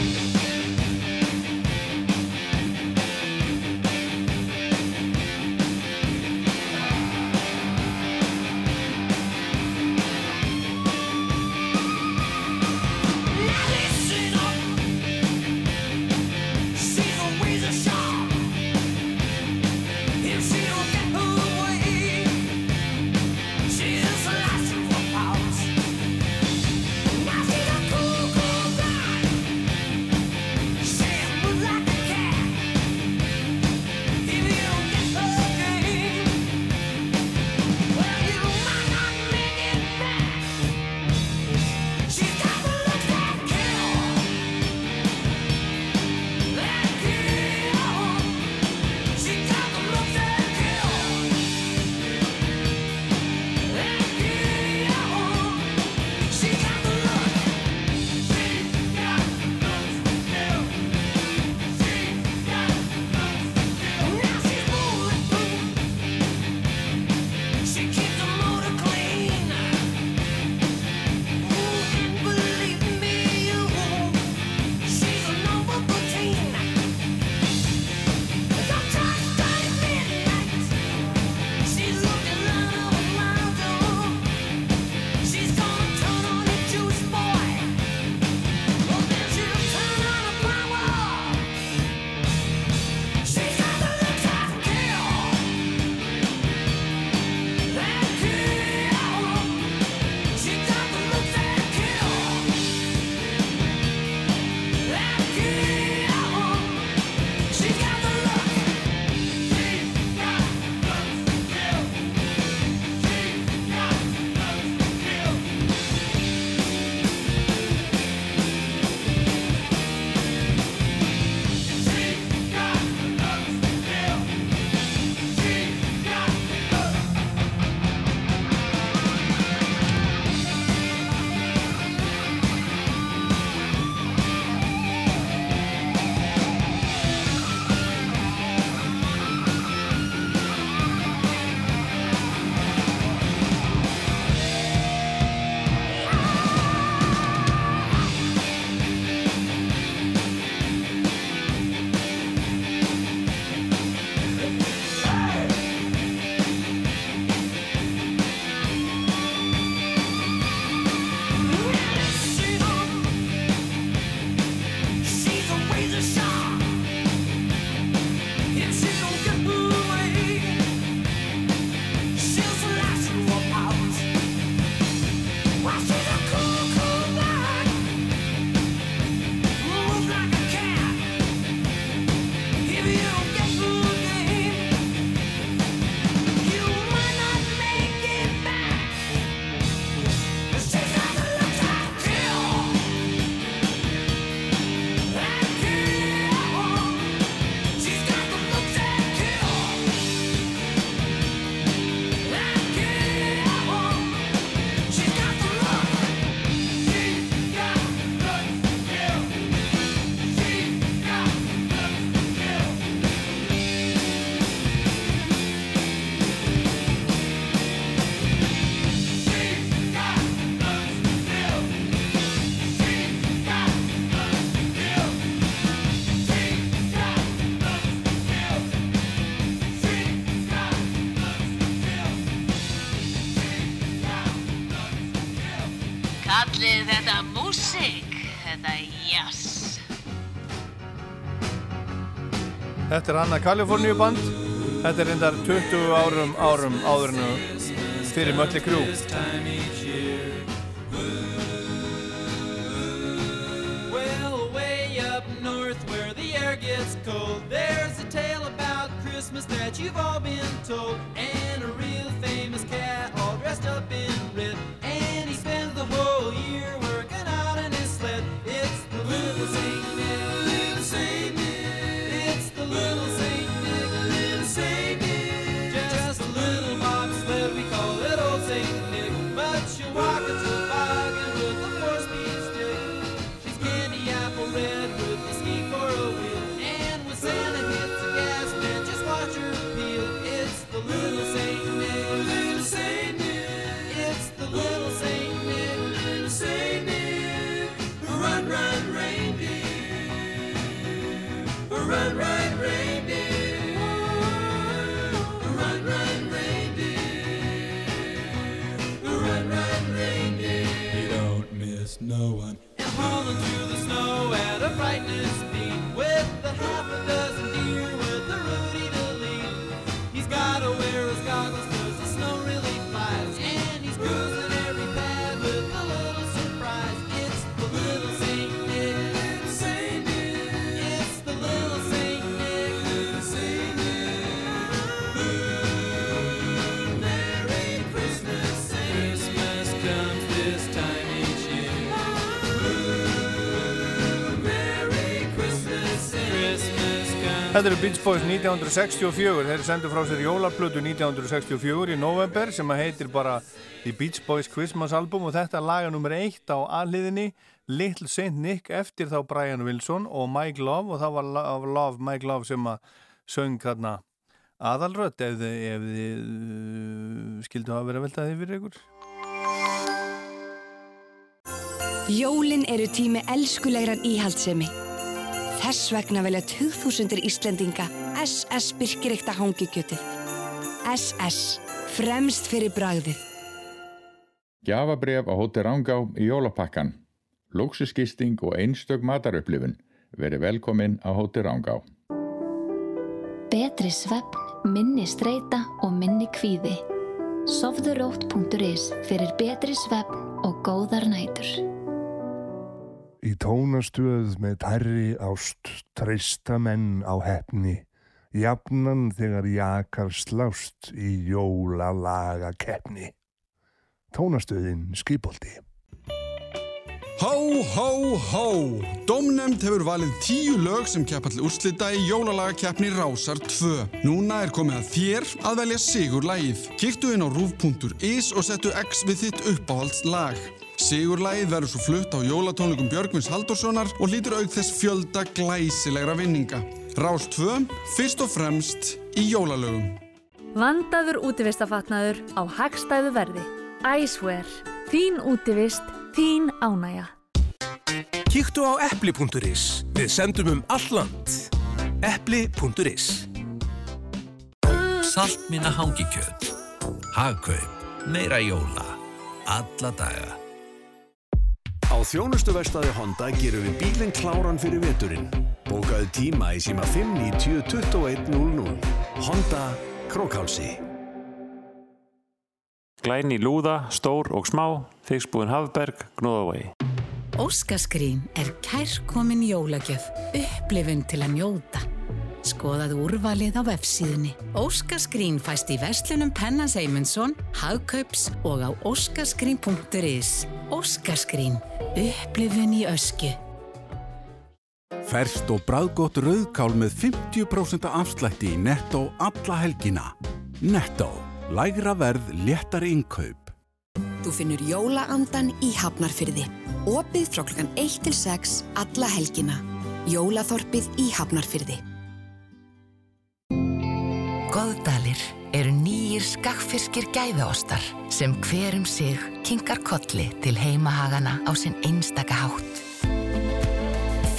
Þetta er annað Kaliforníu band Þetta er reyndar 20 árum árum áðurinu fyrir Mötli Krú There's a tale about Christmas that you've all been told. Þetta eru Beach Boys 1964, þeir sendu frá sér jólaplötu 1964 í november sem að heitir bara The Beach Boys Christmas Album og þetta er laga nummer eitt á aðliðinni Little Saint Nick eftir þá Brian Wilson og Mike Love og það var Lo- Love, Mike Love sem að söng þarna aðalrödd ef þið, uh, skildu að velta því fyrir ykkur. Jólin eru tími elskulegrar íhaldsemi. Þess vegna velja 2000 Íslendinga SS Birkireikta hangikjötið. SS. Fremst fyrir bragðið. Gjafabref á Hóti Rangá í jólapakkan. Lúksusgisting og einstök matarupplifun. Verið velkomin á Hóti Rangá. Betri svefn, minni streyta og minni kvíði. Sofðurótt.is fyrir betri svefn og góðar nætur. Í tónastöð með tærri ást treysta menn á hefni, jafnan þegar jakar slást í jólalaga keppni. Tónastöðin skipolti. Hó, hó, hó! Dómnefnd hefur valið tíu lög sem keppa til úrslita í jólalagakeppni Rásar 2. Núna er komið að þér að velja sigur lagið. Kíktu inn á rúf.is og settu X við þitt uppáhalds lag. Sigurlagið verður svo flutt á jólatónleikum Björgvins Halldórssonar og lítur auk þess fjölda glæsilegra vinninga. Rás 2, fyrst og fremst í jólalögum. Vandaður útivistafatnaður á hagstæðu verði. Æsver. Þín útivist, þín ánægja. Kíktu á epli.is. Við sendum um alland. Epli.is Saltminna hangikjöt. Hagkaup. Meira jóla. Alla daga. Á þjónustuverstaði Honda gerum við bílinn kláran fyrir veturinn. Bókaðu tíma í síma 590 2100. Honda Krókhálsi. Glæni lúða, stór og smá, þykspúin Hafberg, Gnóðavegi. Óskaskrín er kærkomin jólagjöf, upplifun til að njóta. Skoðaðu úrvalið á vefsíðunni. Óskaskrín fæst í verslunum Pennans Eymundsson, Hagkaups og á óskaskrín.is. Óskaskrín, upplifun í ösku. Ferst og bræðgott rauðkál með 50% afslætti í Netto alla helgina. Netto. Lægra verð, léttari innkaup. Þú finnur jólaandan í Hafnarfyrði. Opið frá klukkan 1 til 6 alla helgina. Jólaþorpið í Hafnarfyrði. Goðdalir eru nýjir skakfiskir gæðaostar sem hverum sig kingar kolli til heimahagana á sinn einstaka hátt.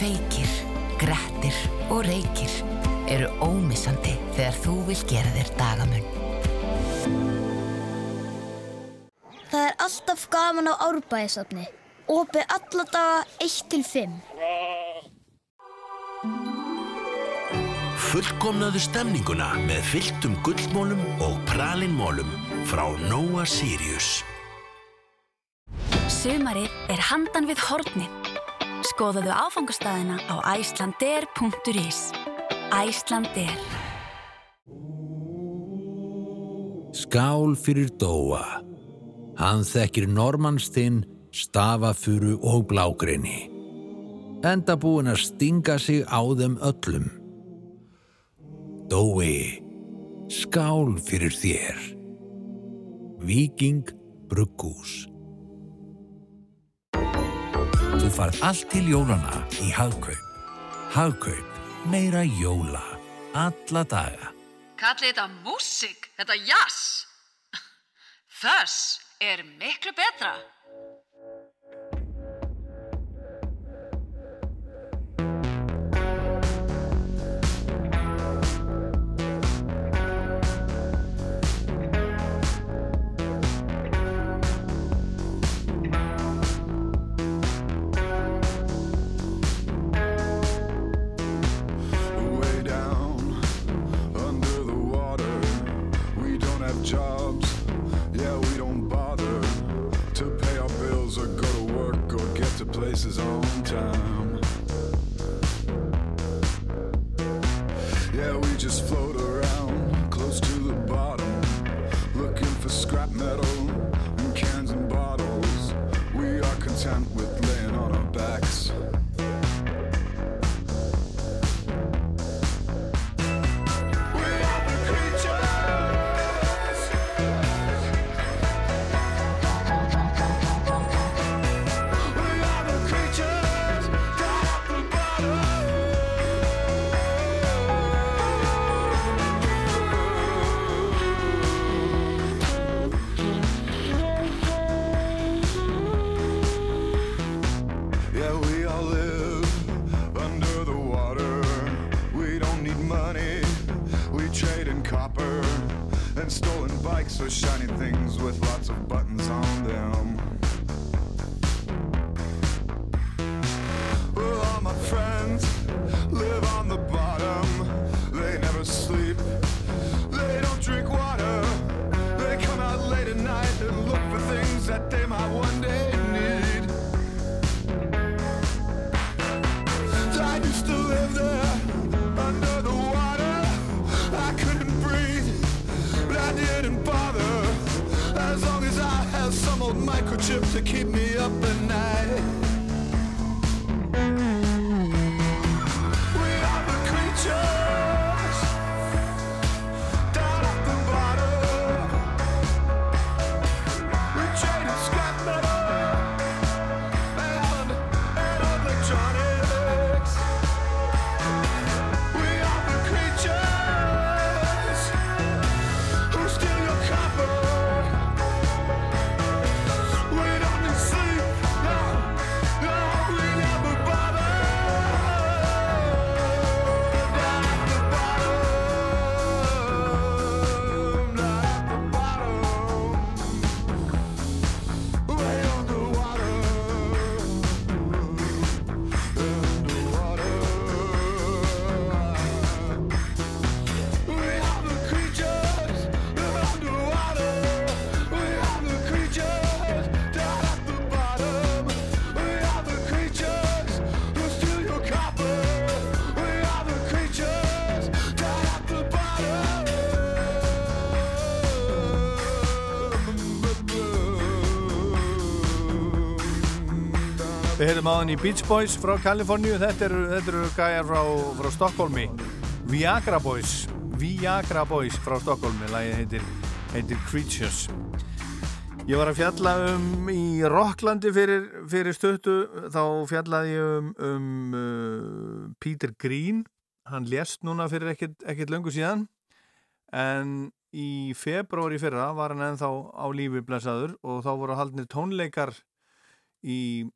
Feykir, grættir og reykir eru ómissandi þegar þú vil gera þér dagamun. Það er alltaf gaman á árbæðisafni. Opið alladaga 1-5. Fullkomnaðu stemninguna með fylltum gullmólum og pralinmólum frá Nóa Sirius. Sumarið er handan við hornið. Skoðaðu áfangastæðina á æslander.is Æslander Skál fyrir Dóa. Hann þekkir normannstinn, stafafuru og blágreini. Enda búin að stinga sig á þeim öllum. Dói, skál fyrir þér. Viking Bruggús. Þú farð allt til jólana í Hagkaup. Hagkaup, meira jóla. Alla daga. Kallið þetta músík, þetta jazz. Þess er miklu betra. Places on time. Yeah, we just float so shiny thing. Heyrðum aðan í Beach Boys frá Kaliforníu, þetta eru, þetta eru gæjar frá, frá Stokkólmi, Viagra Boys, Viagra Boys frá Stokkólmi, lagið heitir, heitir Creatures. Ég var að fjalla um í Rocklandi fyrir, fyrir stöttu, þá fjallaði ég um, um uh, Peter Green, hann lést núna fyrir ekkert, löngu síðan, en í februari fyrra var hann ennþá á lífi blessaður. Og þá voru haldnir tónleikar í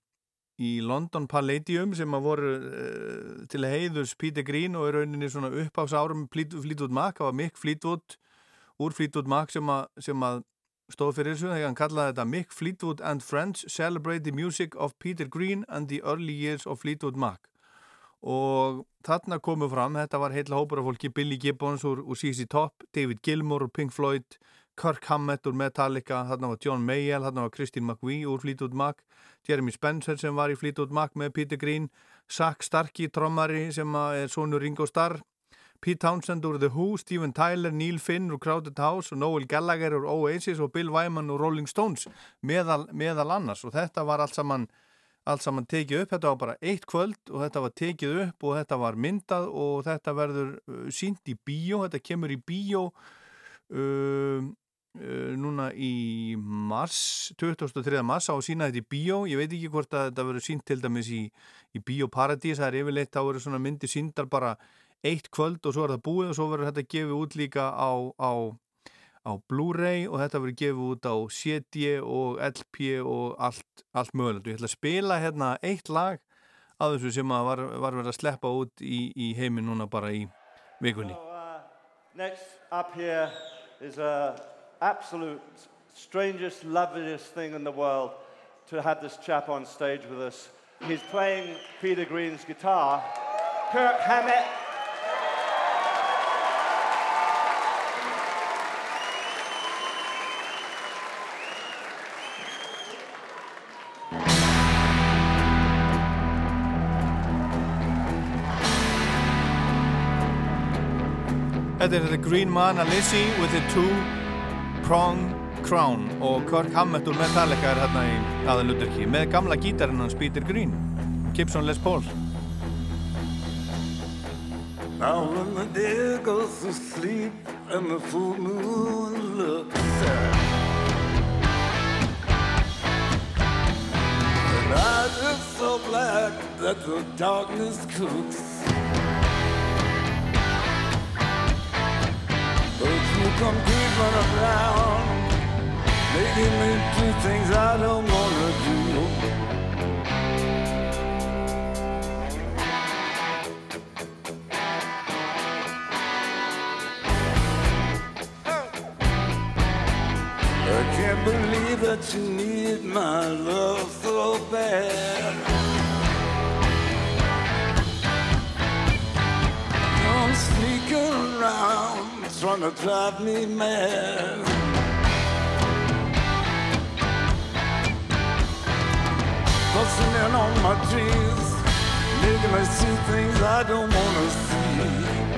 í London Palladium sem að voru uh, til heiðus Peter Green og í rauninni svona uppáks árum Fleetwood Mac, það var Mick Fleetwood úr Fleetwood Mac sem að, sem að stóð fyrir þessu, þegar hann kallaði þetta Mick Fleetwood and Friends Celebrate the Music of Peter Green and the Early Years of Fleetwood Mac. Og þarna komu fram, þetta var heitla hópur af fólki, Billy Gibbons úr, úr CC Top, David Gilmour úr Pink Floyd, Kirk Hammett úr Metallica, þarna var John Mayall, þarna var Christine McVie úr Fleetwood Mac, Jeremy Spencer sem var í Fleetwood Mac með Peter Green, Zach Starkey, trommari sem er sonur Ringo Starr, Pete Townsend úr The Who, Steven Tyler, Neil Finn úr Crowded House og Noel Gallagher úr Oasis og Bill Wyman úr Rolling Stones meðal, meðal annars. Og þetta var allt saman, allt saman tekið upp, þetta var bara eitt kvöld og þetta var tekið upp og þetta var myndað og þetta verður uh, sínt í bíó, þetta kemur í bíó uh, núna í mars 23. mars á að sína þetta í bíó. Ég veit ekki hvort að þetta verður sínt til dæmis í, í Bíóparadís, það er yfirleitt þá verður svona myndi síndar bara eitt kvöld og svo er það búið og svo verður þetta gefið út líka á, á, á Blu-ray og þetta verður gefið út á CD og LP og allt, allt mögulegt. Og ég ætla að spila hérna eitt lag að þessu sem að var, var verið að sleppa út í, í heiminn núna bara í vikunni. Next up here is a absolute strangest, loveliest thing in the world to have this chap on stage with us. He's playing Peter Green's guitar. Kirk Hammett. Þetta er The Green Man, a Lizzie with a two prong crown og Kirk Hammett úr Metallica er hérna í aðalutverki með gamla gítarinn hans Peter Green. Gibson Les Paul. Now when the deer goes to sleep and the full moon looks sad. And eyes are so black that the darkness cooks come creeping around Making me do things I don't wanna do I can't believe that you need my love so bad. Sneaking trying to drive me mad. Busting in on my dreams, making me see things I don't wanna see.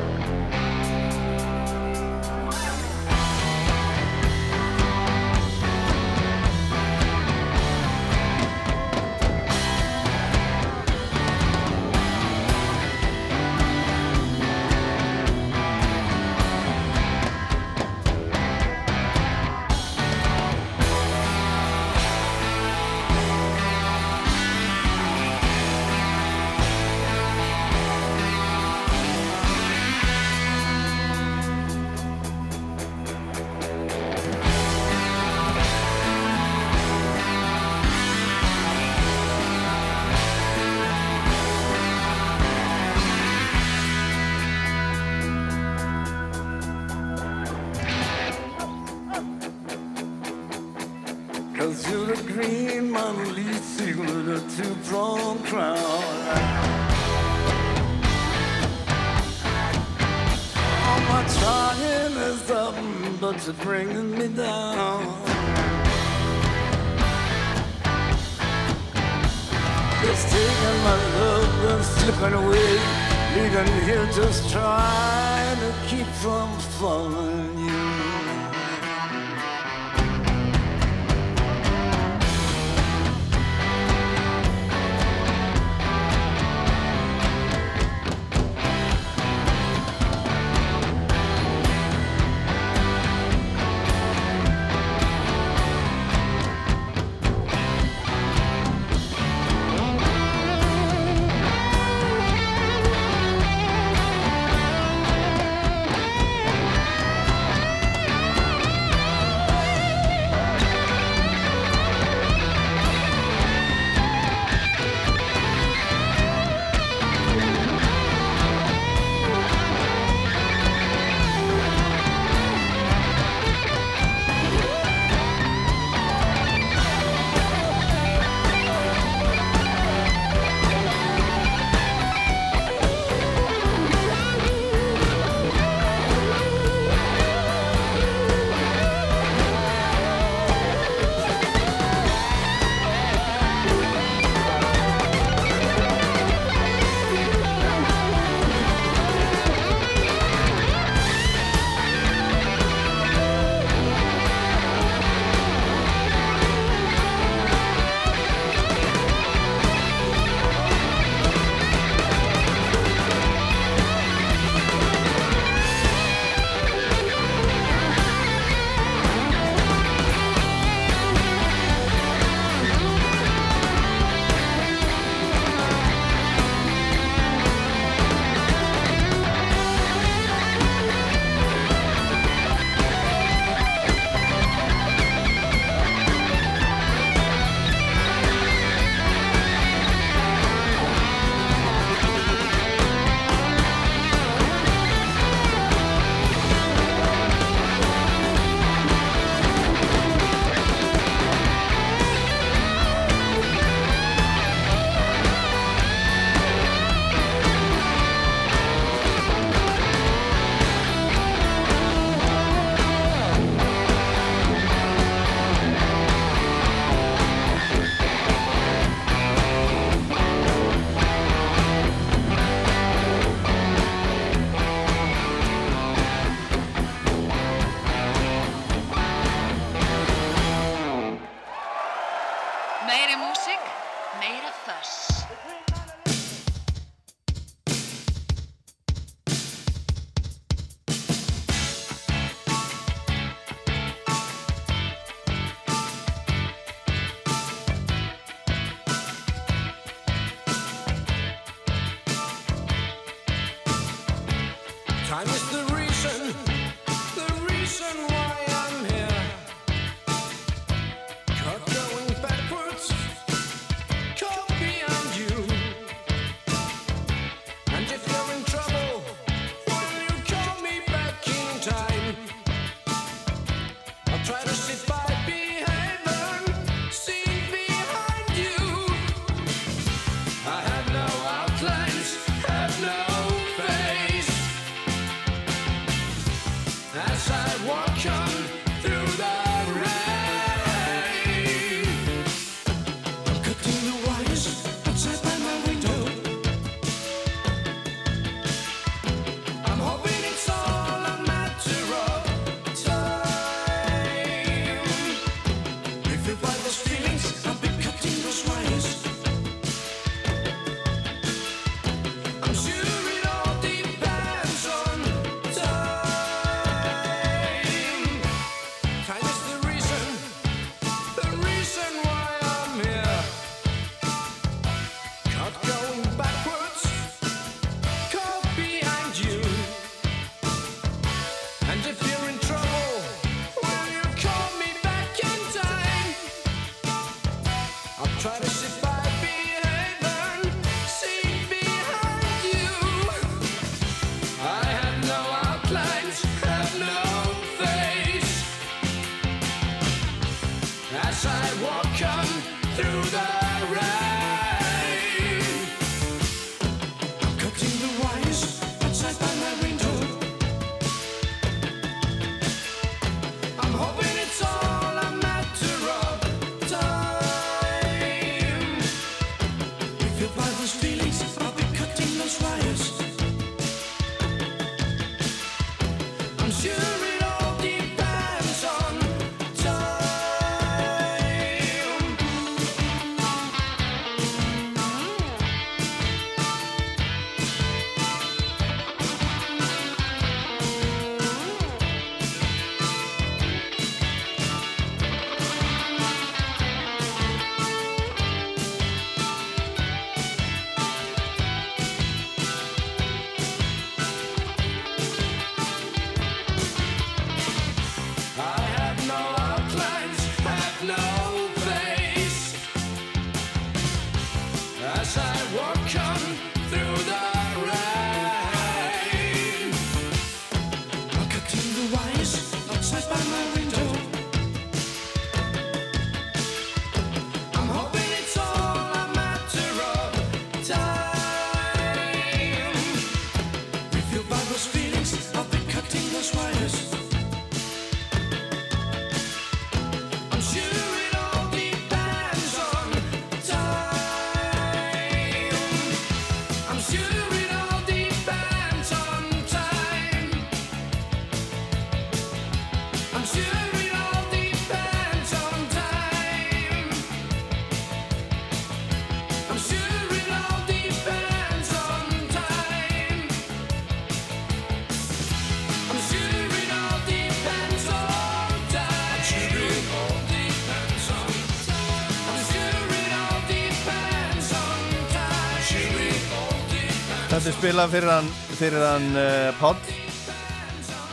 spila fyrir hann, fyrir hann eh, uh, Pál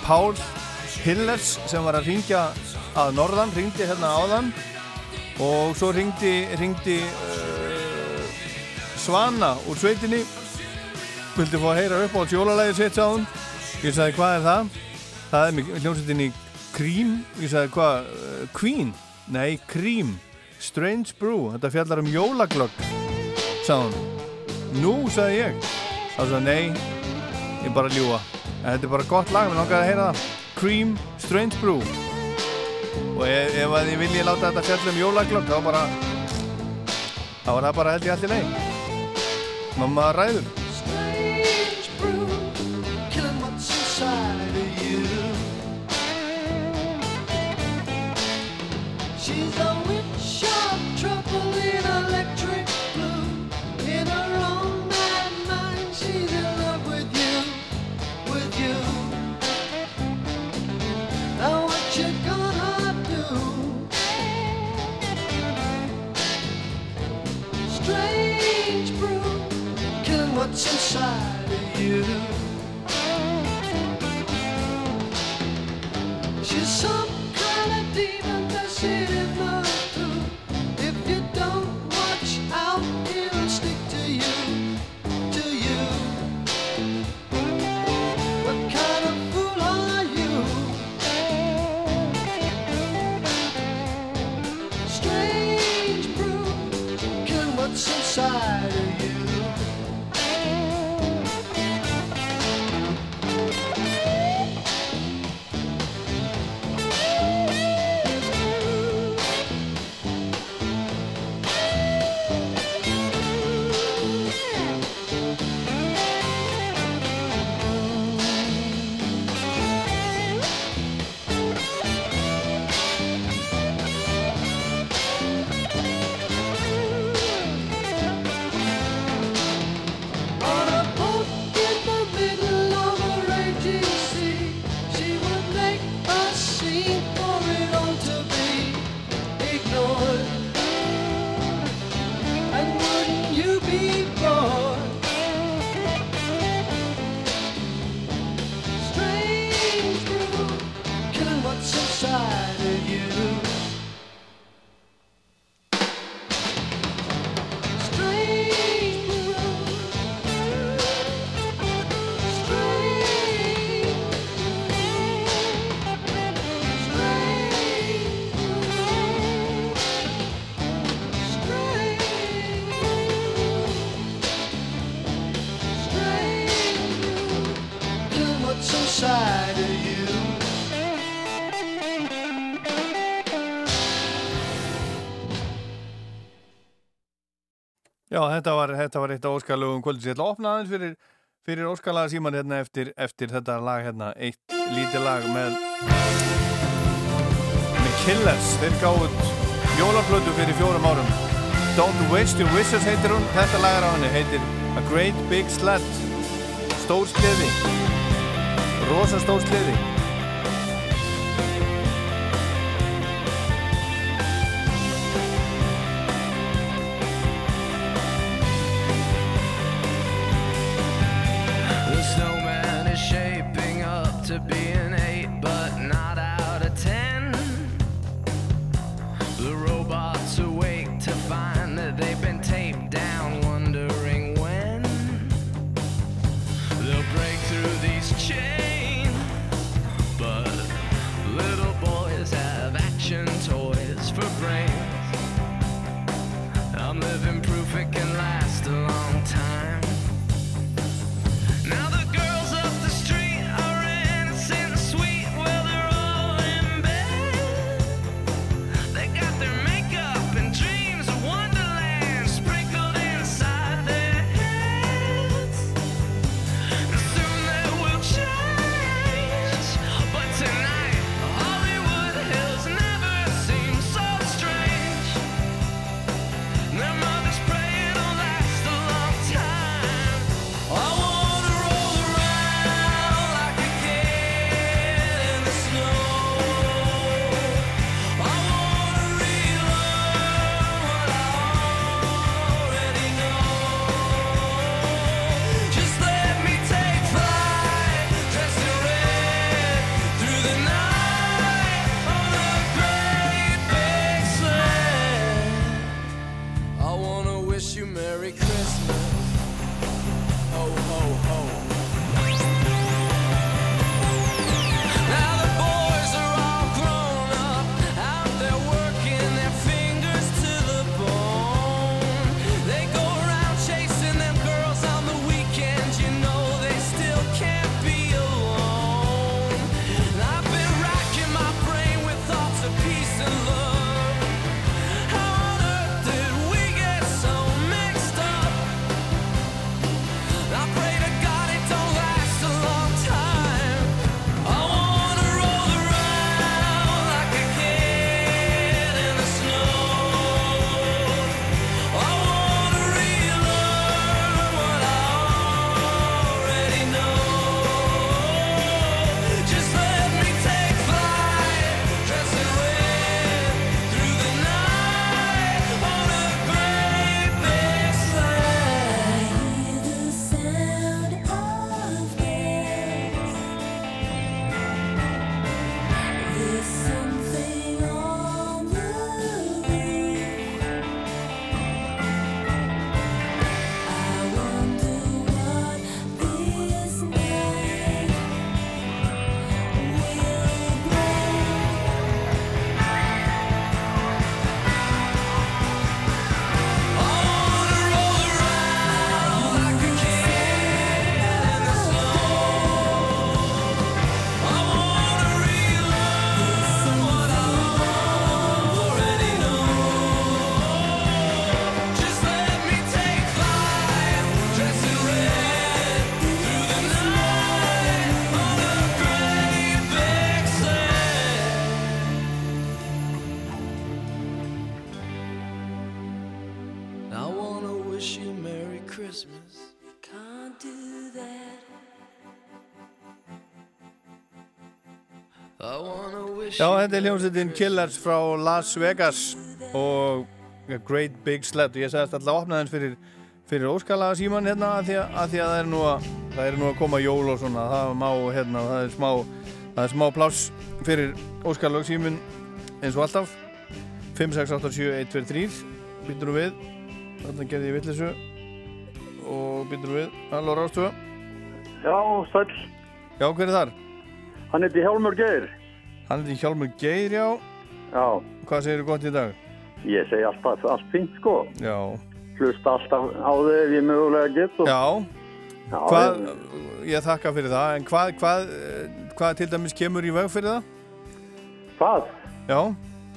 Pál Hillers sem var að ringja að norðan, ringdi hérna áðan. Og svo ringdi, ringdi uh, eh, Svana úr sveitinni. Vildi fá að heyra upp á tjólalæði sitt á hún. Ég sagði hvað er það? Það er með hljómsettinni Cream. Ég sagði hvað, eh, Queen? Nei, Cream, Strange Brew. Þetta fjallar um jólaglögg sá hún. Nú sagði ég. Það er svona nei, ég er bara að ljúa. En eh, þetta er bara gott lag, mér langar að heyra það. Cream Strange Brew. Og ef, eh, ef eh, að ég vilji láta þetta fjallum jólaglögg, þá bara, þá er það bara held ég allir leið. Mamma ræður. Inside of you. þetta var, þetta var eitt af óskalugum kvöldis Ég ætla að opna aðeins fyrir, fyrir óskalaga síman hérna eftir, eftir þetta lag hérna Eitt lítið lag með með Killers. Þeir gáðut jólablötu fyrir fjórum árum. Don't Waste Your Wishes heitir hún. Þetta lagar á henni heitir A Great Big Sled Stór skliði Rósa stór skliði Já, þetta er hljómsveitin Killers frá Las Vegas og Great Big Sled. Og ég sagðist alltaf að opna þenn fyrir, fyrir óskalaga síman hérna að því að, að, því að það, er að, það er nú að koma jól og svona. Það er má, hérna, það er smá það er smá plás fyrir óskalaga símun eins og alltaf. 5687123 byttur við. Þarna gerði ég vittlisu og byttur við, halló Rástu Já, Söll Já, hver er þar? Hann heiti Hjálmur Geir. Hann er í Hjálmur Geirjá Já. Hvað segir þú gott í dag? Ég segi alltaf allt fint sko. Já. Hlusta alltaf á þig ef ég mögulega get og... Já, Já Hvað, ég... ég þakka fyrir það. En hvað, hvað, hvað til dæmis kemur í vög fyrir það? Hvað? Já.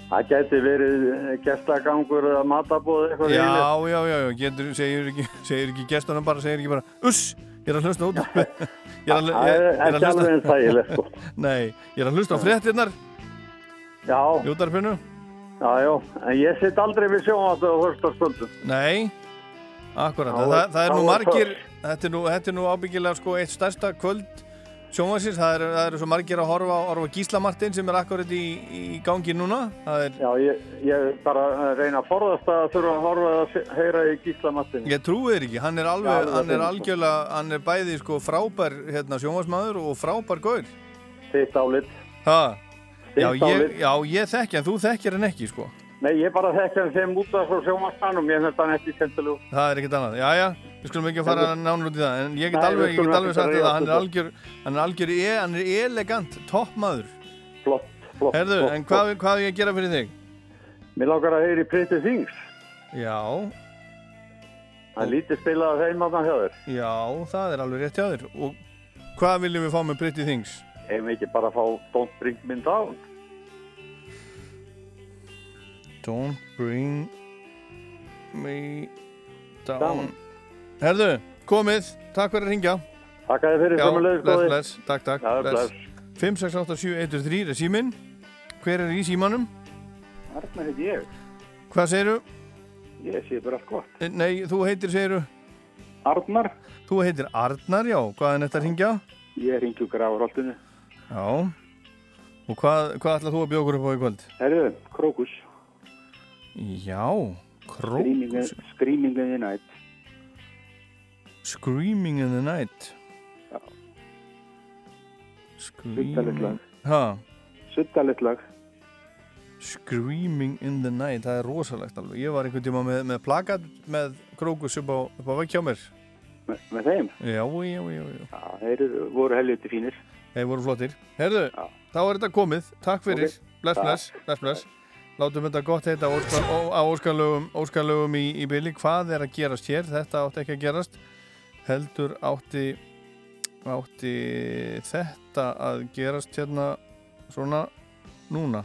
Það geti verið gestagangur eða matabóð eitthvað Já, já, já, já, getur, segir ekki, ekki gestanum bara, segir ekki bara Uss, ég er að hlusta út Það er ekki alveg eins þægilegt, sko. Nei, ég er að hlusta á fréttirnar. Já. Í útarpinu. Já, já, en ég sitt aldrei við sjónváttu á hörstarskvöldum. Nei, akkurat, Þá það, það er nú margir, þetta er nú, þetta er nú ábyggilega sko eitt stærsta kvöld sjónvarsins, það eru er svo margir að horfa, á- horfa á Gísla Martin sem er akkurat í, í gangi núna, er, Já, ég, ég bara reyna að forðast að þurfa að horfa að heyra í Gísla Martin. ég trúi þér ekki, hann er alveg, Já, hann er algjörlega, hann er bæði sko frábær hérna sjónvarsmaður og frábær gaur. Þitt álit. Já, ég, álit. já, ég þekki hann, þú þekkir hann ekki sko. Nei, ég bara þekki hann sem út af svo sjónvartanum, ég finnst hann ekki. Það er ekkert annað. Já, já, við skulum ekki að fara nánur út í það, en ég get alveg, ég get alveg sagt þetta, hann er algjör, hann er algjör, e, hann er elegant, toppmaður. Flott, flott. Herðu, flott, en hvað, hvað er ég að gera fyrir þig? Mér langar að heyra í Pretty Things. Já, Það er lítið spilað að þeim að hjá þér. já, það er alveg rétt hjá þér. Og hvað viljum við fá með Pretty Things? Ef við ekki bara fá Don't Bring Me Down. Don't bring me down. Down. Herðu, komið, takk fyrir að ringja. Takk að þið fyrir sömuleiðis, bless, bless, takk, takk, Já, bless. 5687103 er síminn. Hver er í símanum? Arnar heiti ég. Hvað segirðu? Ég sé bara allt gott. Nei, þú heitir, segirðu? Arnar. Þú heitir Arnar, já. Hvað er þetta að ringja? Ég ringi úr grafurholtinu. Já. Og hvað, hvað ætlað þú að bjóða okkur upp á í kvöld? Herðu, Krókus. Já, Krókus. Screaming in the Night. Screaming in the Night. Já. Screaming... Suttalegt lag. Screaming in the Night, það er rosalegt alveg. Ég var einhvern tíma með, með plakat með Krókus upp á, á vekk hjá mér. Me, með þeim? Já, já, já, já. Já, þeir voru helviti fínir. Þeir voru flottir. Herðu, þá er þetta komið. Takk fyrir. Ok. Bless, bless, bless, bless. Látum þetta gott heita á óskarlögum í, í bylli. Hvað er að gerast hér? Þetta átti ekki að gerast. Heldur átti, átti þetta að gerast hérna svona núna.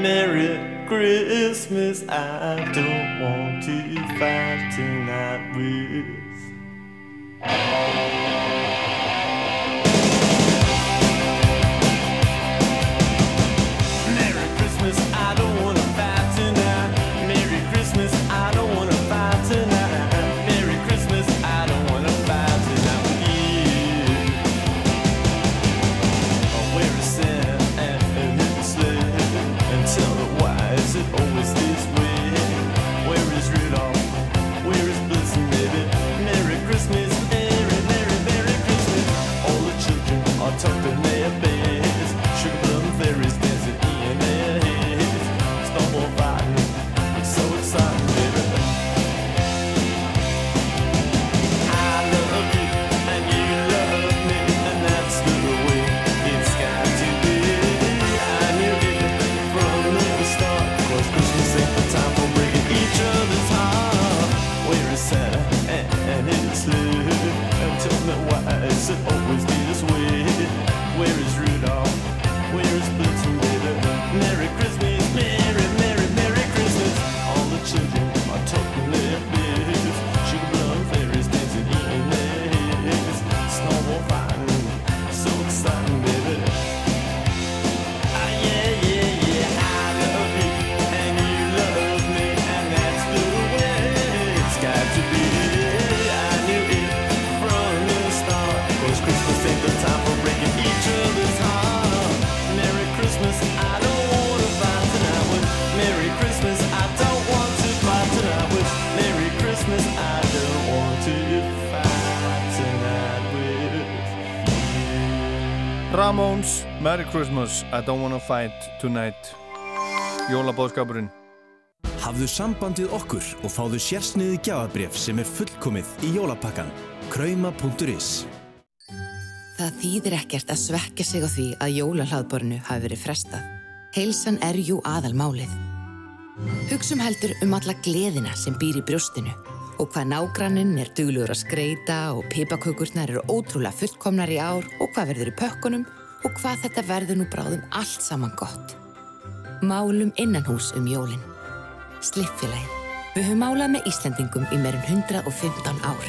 Merry Christmas, I don't want to fight tonight with. Ramones, Merry Christmas, I don't wanna fight tonight. Jólabóðskapurinn. Hafðu sambandið okkur og fáðu sérsniði gjafabref sem er fullkomið í jólapakkan. Krauma.is Það þýðir ekkert að svekja sig á því að jólahlaðborinu hafi verið frestað. Heilsan er jú aðal málið. Hugsum heldur um alla gleðina sem býr í brjóstinu Og hvað nágranninn er duglugur að skreita og pipakökurnar eru ótrúlega fullkomnar í ár og hvað verður í pökkunum og hvað þetta verður nú bráðum allt saman gott. Málum innanhús um jólin. Slippfélagið. Við höfum málað með Íslandingum í meirinn 115 ár.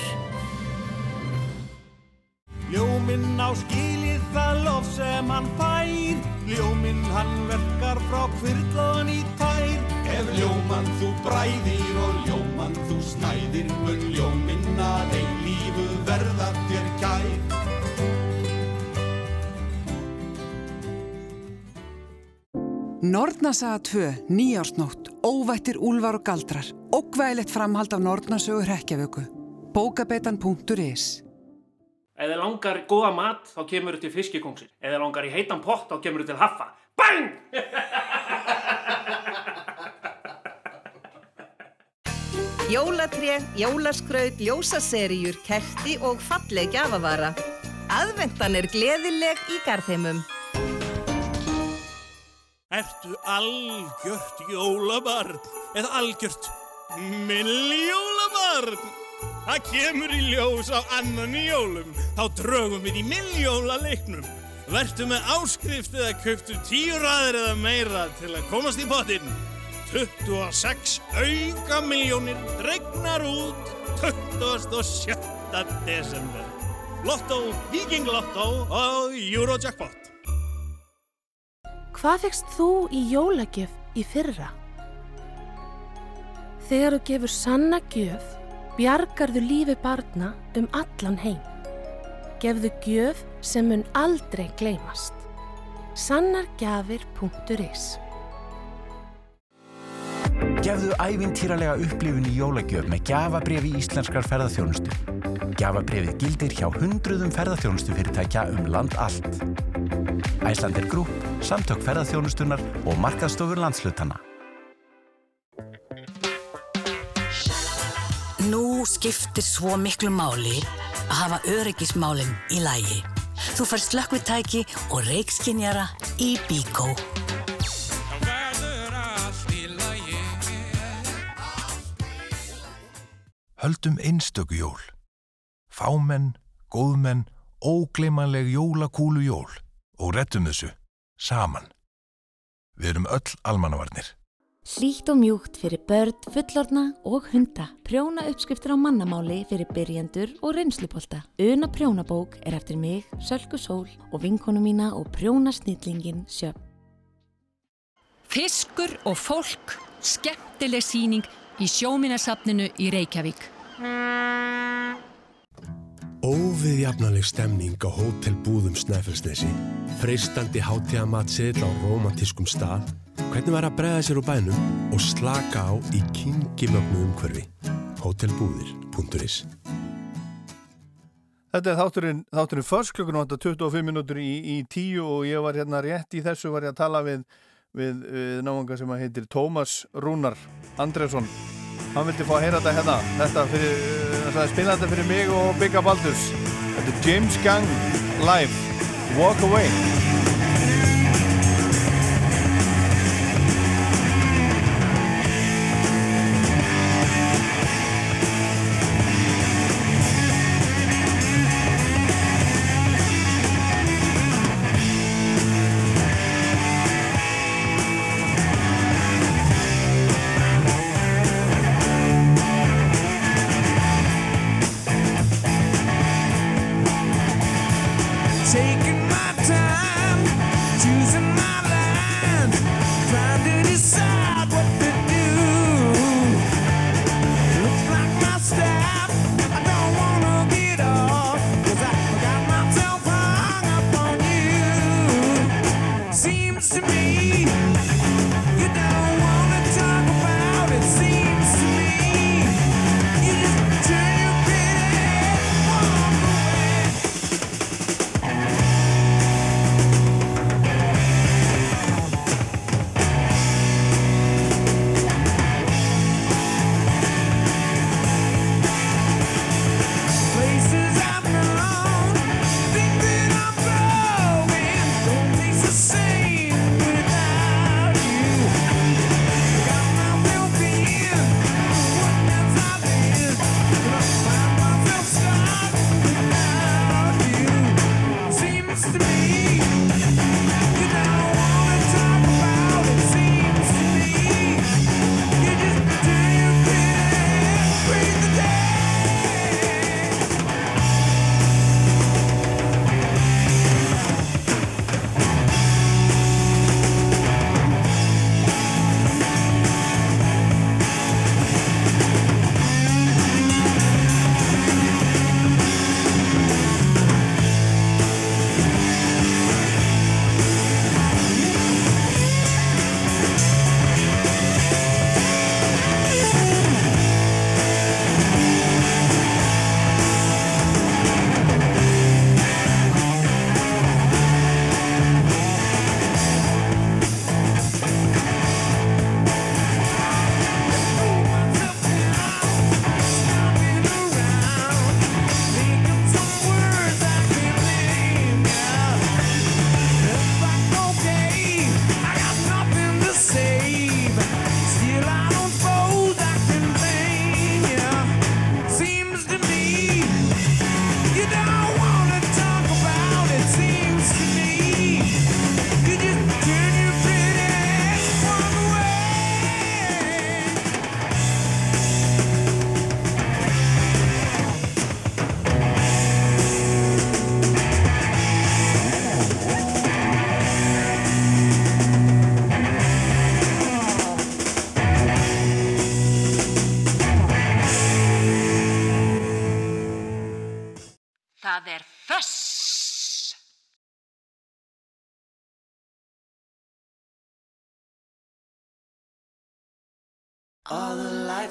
Ljóminn á skilið það lof sem hann fær Ljóminn hann verkar frá kvirlaðan í tær Ef ljómann þú bræðir Mun ljóminn að eilífu verða þér kær Nortnasaga 2, nýjársnótt, óvættir úlvar og galdrar, ógvægilegt framhald af Nortnasögu hrekkjavöku. Bókabetan.is Ef þið langar góða mat, þá kemur þið til fiskikóngsir. Ef þið langar í heitan pott, þá kemur þið til haffa. Bang! Jólatré, jólaskraut, ljósaseríur, kerti og falleg gjafavara. Aðvendan er gleðileg í garðheimum. Ertu algjört jólabarn eða algjört milljólabarn? Það kemur í ljós á annan í jólum. Þá drögum við í milljóla leiknum. Vertu með áskrift eða köftu tíu raðir eða meira til að komast í potinn. 26 auka miljónir regnar út 27. desember. Lotto, Viking Lotto og Eurojackpot. Hvað fegst þú í jólagjöf í fyrra? Þegar þú gefur sanna gjöf, bjargarðu lífi barna um allan heim. Gefðu gjöf sem mun aldrei gleymast. Sannargjafir.is Gefðu ævintýralega upplifun í jólagjöf með gjafabrefi íslenskrar ferðarþjónustu. Gjafabrefið gildir hjá hundruðum ferðarþjónustu fyrirtækja um land allt. Æslandir Grúp, Samtök ferðarþjónustunar og Markaðstofur landslutana. Nú skiptir svo miklu máli að hafa öryggismálinn í lægi. Þú fær slökkvitæki og reikskinjara í Bíkó. Höldum einstöku jól. Fámenn, góðmenn, ógleymanleg jólakúlu jól og rettum þessu, saman. Við erum öll almannavarnir. Hlýtt og mjúkt fyrir börn, fullorna og hunda. Prjóna uppskriftir á mannamáli fyrir byrjendur og reynslupolta. Una prjónabók er eftir mig, Sölku Sól og vinkonu mína og prjónasnillingin Sjöfn. Fiskur og fólk, skemmtileg síning í sjóminasafninu í Reykjavík. Óviðjafnaleg stemning á hótelbúðum Snæfellsnesi, freistandi hátíðamatseðl á romantískum stað, hvernig var að bregða sér úr bænum og slaka á í kingilögnu umhverfi. Hótelbúðir.is Þetta er þátturinn, þátturinn först klukkun vantar 25 minútur í, í tíu og ég var hérna rétt í þessu var ég að tala við, við, við náðunga sem heitir Tómas Rúnar Andresson. Hann vildi fá að heyra þetta hérna, þetta fyrir, uh, spila þetta fyrir mig og Bigga Baldurs. Þetta er James Gang Live, Walk Away.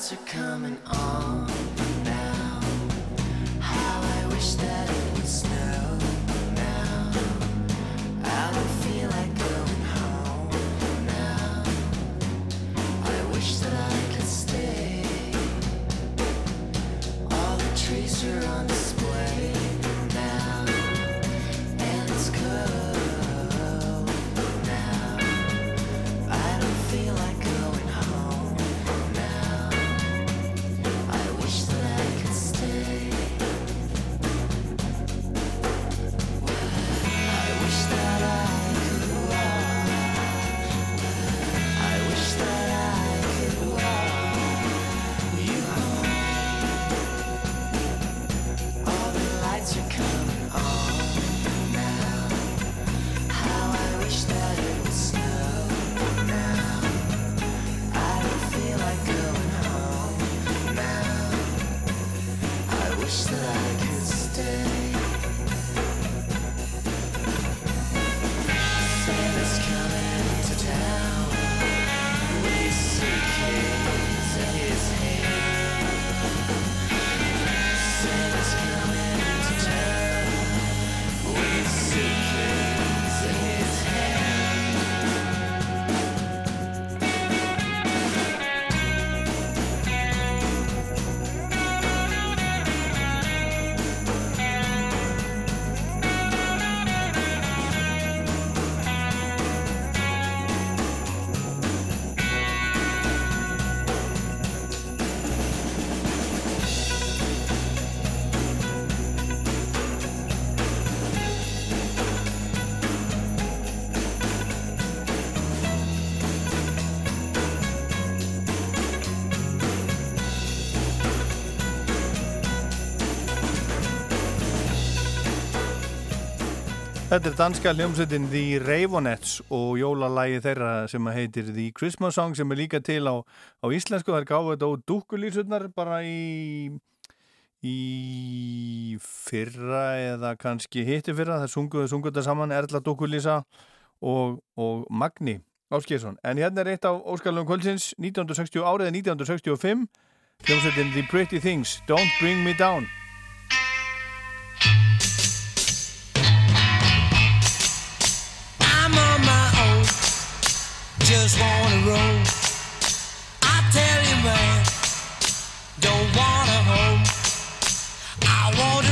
to come. Þetta er danska hljómsveitin The Raveonettes og jólalægi þeirra sem heitir The Christmas Song sem er líka til á, á íslensku. Það er gáðið þetta og dúkulísurnar bara í, í fyrra eða kannski hitti fyrra. Það sunguðu þetta saman Erla Dúkulísa og, og Magni Áskjesson. En hérna er eitt af Óskarlun Kvöldsins 1960 árið 1965 hljómsveitin The Pretty Things Don't Bring Me Down. on my own. Just wanna roam. I tell you, man, don't wanna home. I want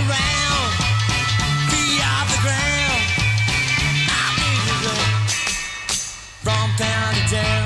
off the ground. I from town to town.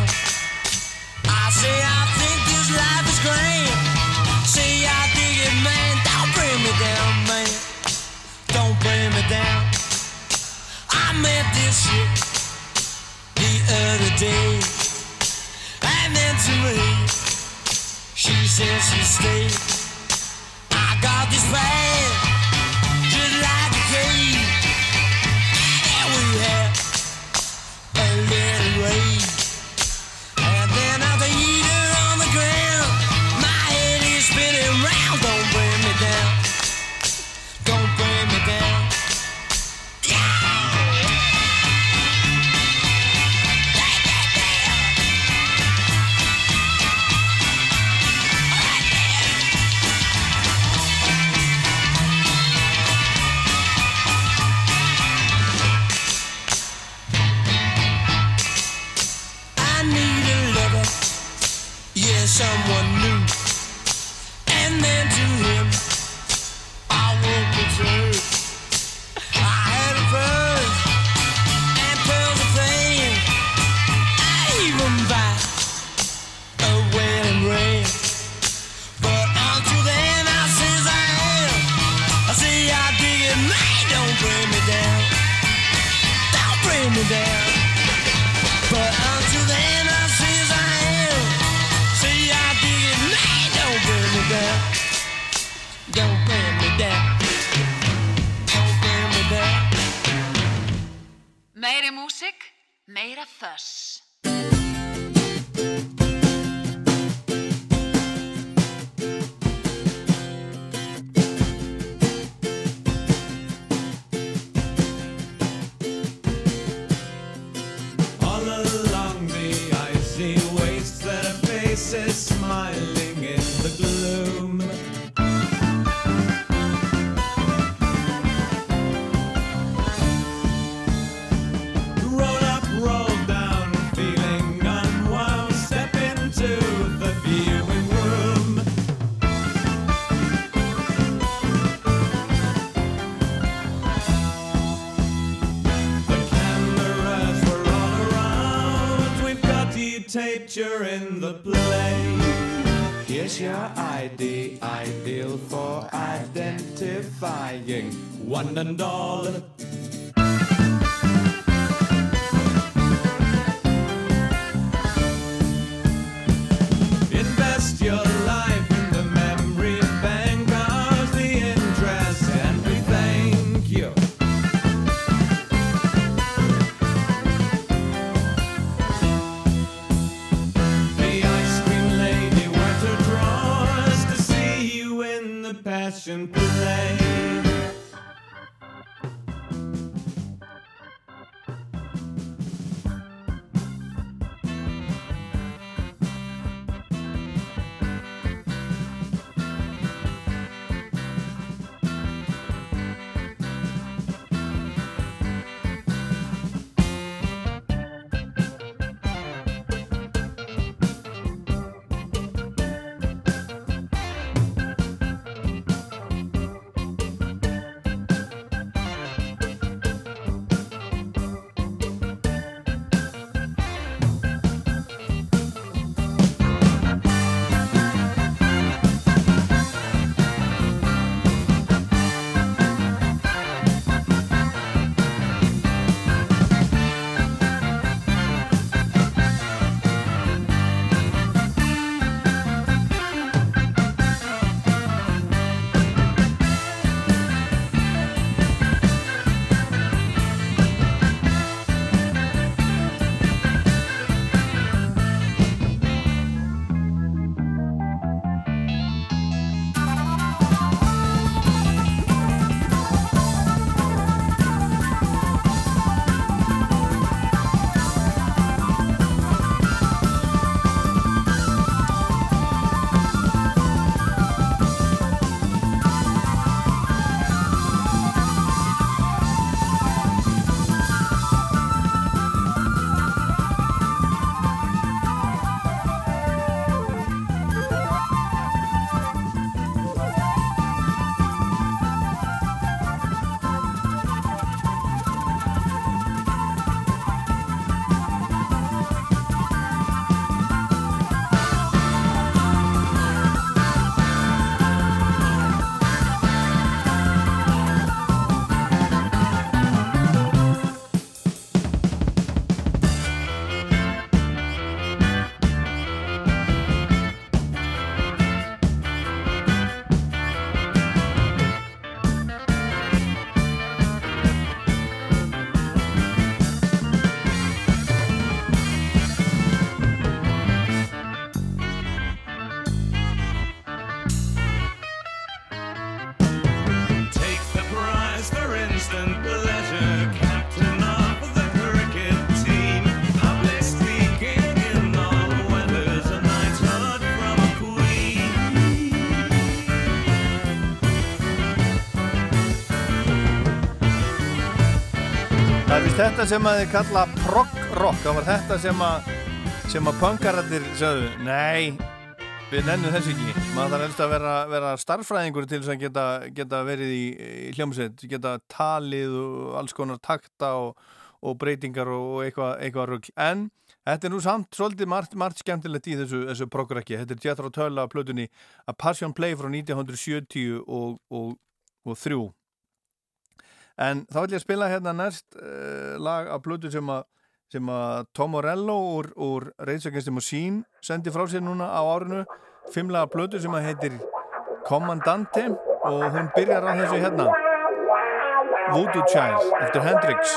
Þetta sem að þið kalla prog rock, það var þetta sem að sem að punkararnir sögðu, nei við nennum þess ekki. Maður þarf helst að vera, vera starffræðingur til þess að geta, geta verið í, í hljómsveit geta talið og alls konar takta og, og breytingar og eitthvað eitthva rugg, en þetta er nú samt svolítið margt, margt skemmtilegt í þessu, þessu prograkki, þetta er Jethro Tull af plötunni A Passion Play frá 1970 og, og, og þrjú En þá ætlum ég spila hérna næst uh, lag af blötu sem að sem að Tom Morello úr, úr Against the Machine sendi frá sér núna á árinu. Fimmlega blötu sem að heitir Commandante og hún byrjar á þessu hérna. Voodoo Child eftir Hendrix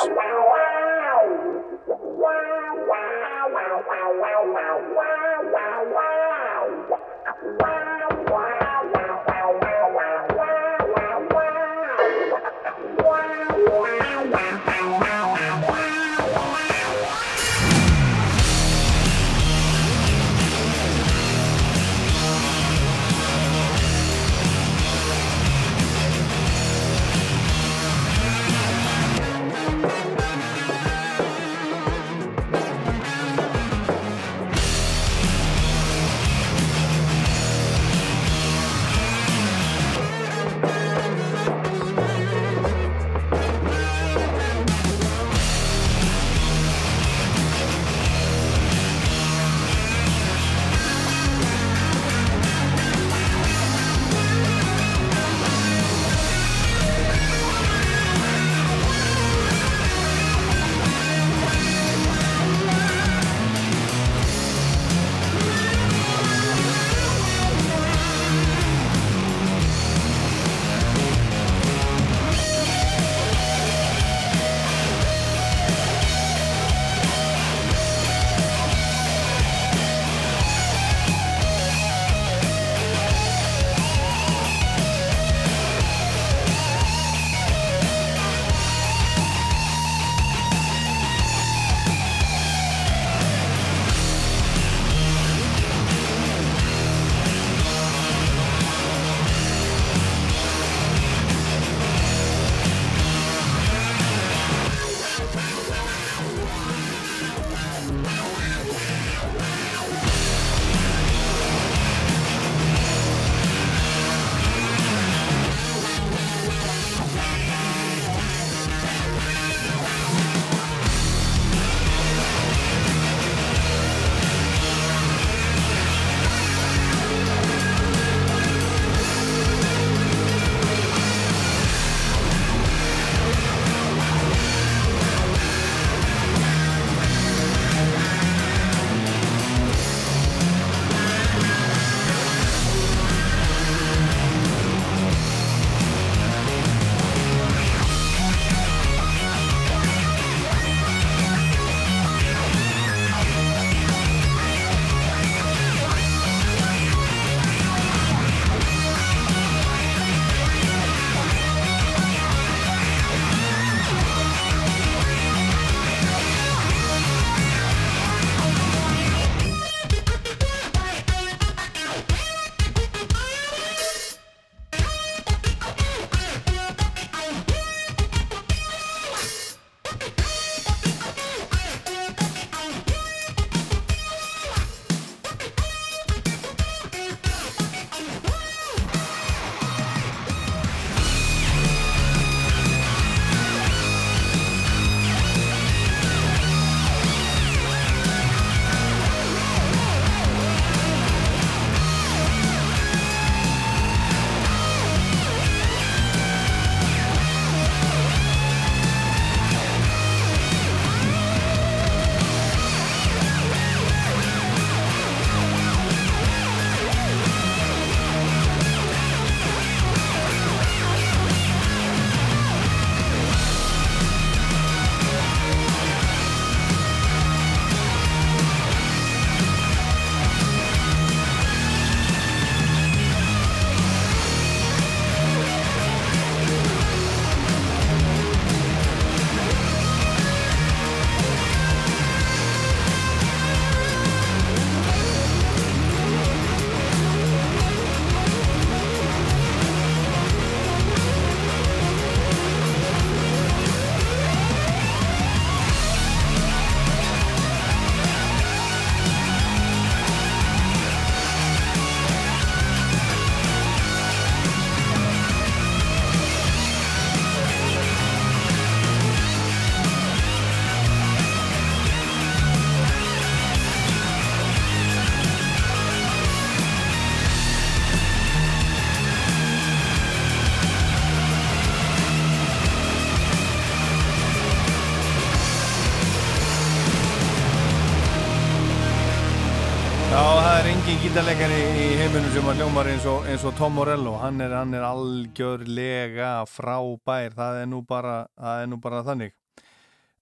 eins og, Tom Morello hann er, hann er algjörlega frábær það er nú bara, er nú bara þannig.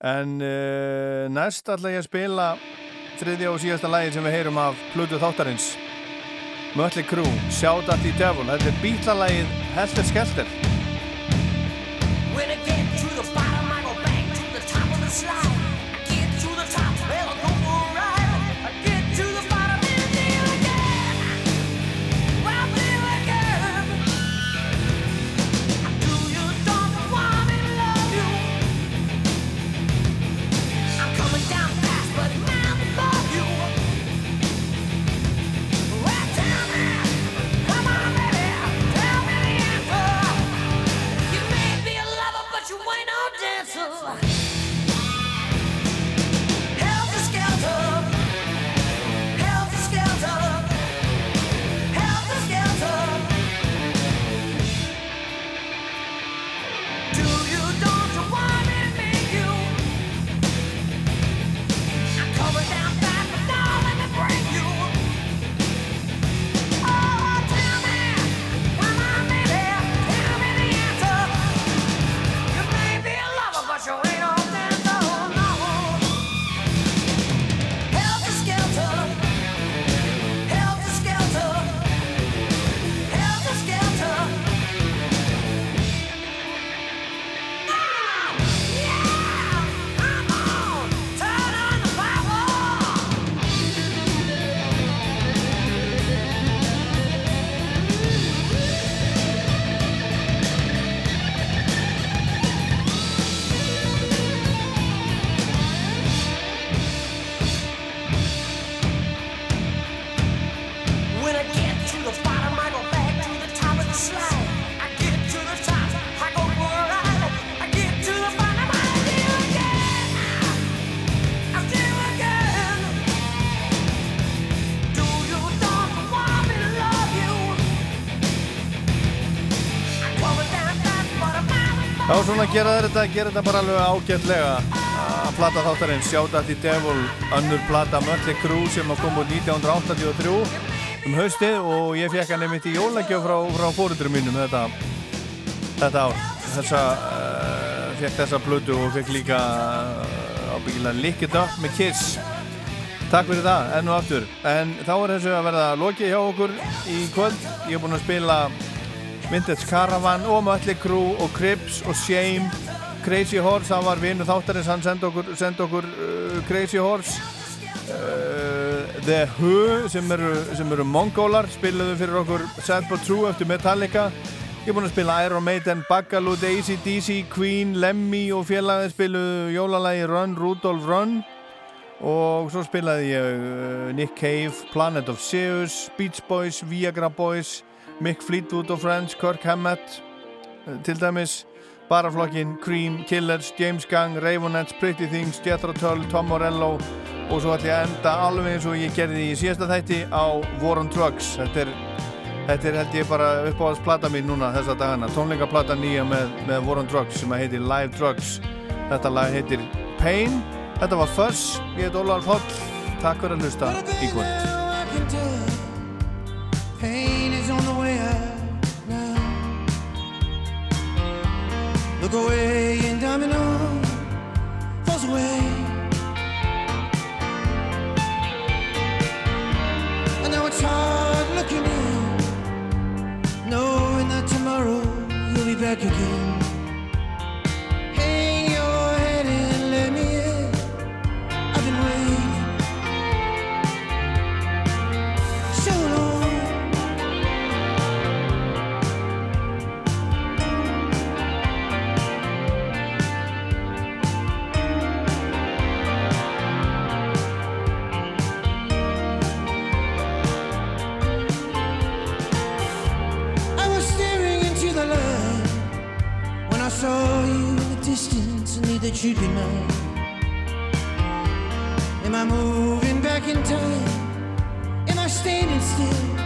En uh, næst ætla ég að spila þriðja og síðasta lagi sem við heyrum af Plutu Þáttarins. Mötli Krú, Shout at the Devil þetta er bítlalagið Helter Skelter svona gera þetta, gera þetta bara alveg ágætlega. Að plata þáttarinn Shout at the Devil, önnur plata Mötli Krú sem að koma út 1983 um haustið og ég fekk hann einmitt í jólagjöf frá, frá fórundurum mínum þetta, þetta ár. Þessa, uh, fekk þessa plötu og fekk líka uh, ábyggilega Lick It Up með Kiss. Takk fyrir það, enn og aftur. En þá er þessu að verða lokið hjá okkur í kvöld, ég er búinn að spila Vintage Caravan og Mötli Crew og Crips og Shame. Crazy Horse, hann var vinnu þáttarins hann sendi okkur, sendi okkur uh, Crazy Horse. Uh, The Who sem eru, sem eru mongólar spilaðu fyrir okkur Sad But True eftir Metallica. Ég er búinn að spila Iron Maiden, Buggaloo, Daisy, DC, Queen, Lemmy og félagið spiluðu jólalagi Run, Rudolph Run. Og svo spilaði ég uh, Nick Cave, Planet of Zeus Beach Boys, Viagra Boys Mick Fleetwood og Friends, Kirk Hammett til dæmis Baraflokkin, Cream, Killers, James Gang Ravenettes, Pretty Things, Jethro Tull Tom Morello og svo ætlum ég að enda alveg eins og ég gerði í síðasta þætti á War on Drugs. Þetta er, þetta er held ég bara uppáhalds plata mín núna þessa dagana. Tónleikaplata nýja með, með War on Drugs sem að heitir Live Drugs. Þetta lag heitir Pain. Þetta var Fuss, ég heit Ólar Foll takk fyrir að hlusta í kvöld Look away and domino falls away. And now it's hard looking in, knowing that tomorrow you'll be back again. you'd be mine. Am I moving back in time? Am I standing still?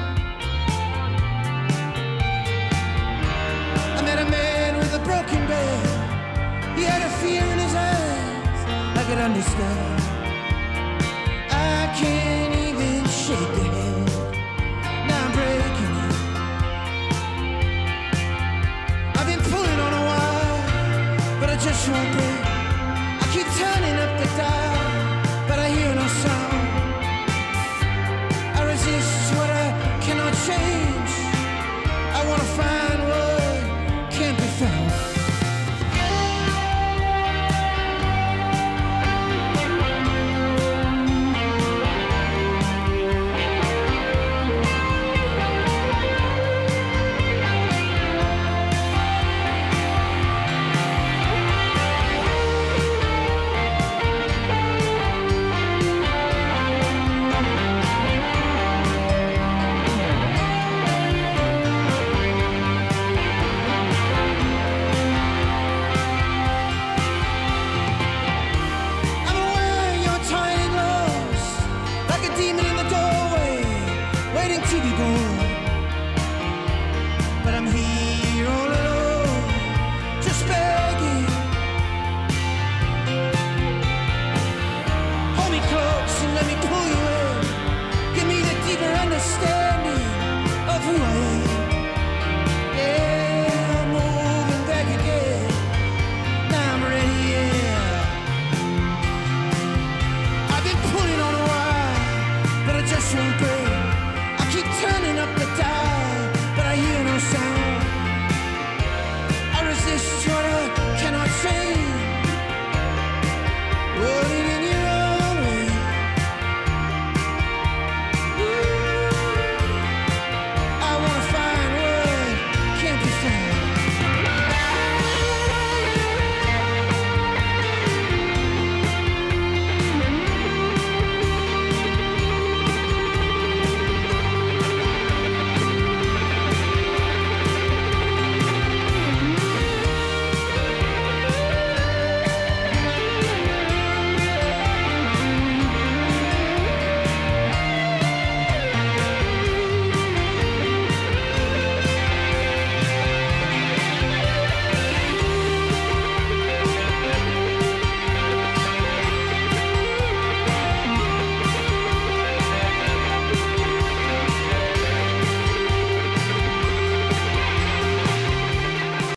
I met a man with a broken back. He had a fear in his eyes. I could understand. I can't even shake the hand. Now I'm breaking it. I've been pulling on a while, but I just won't break.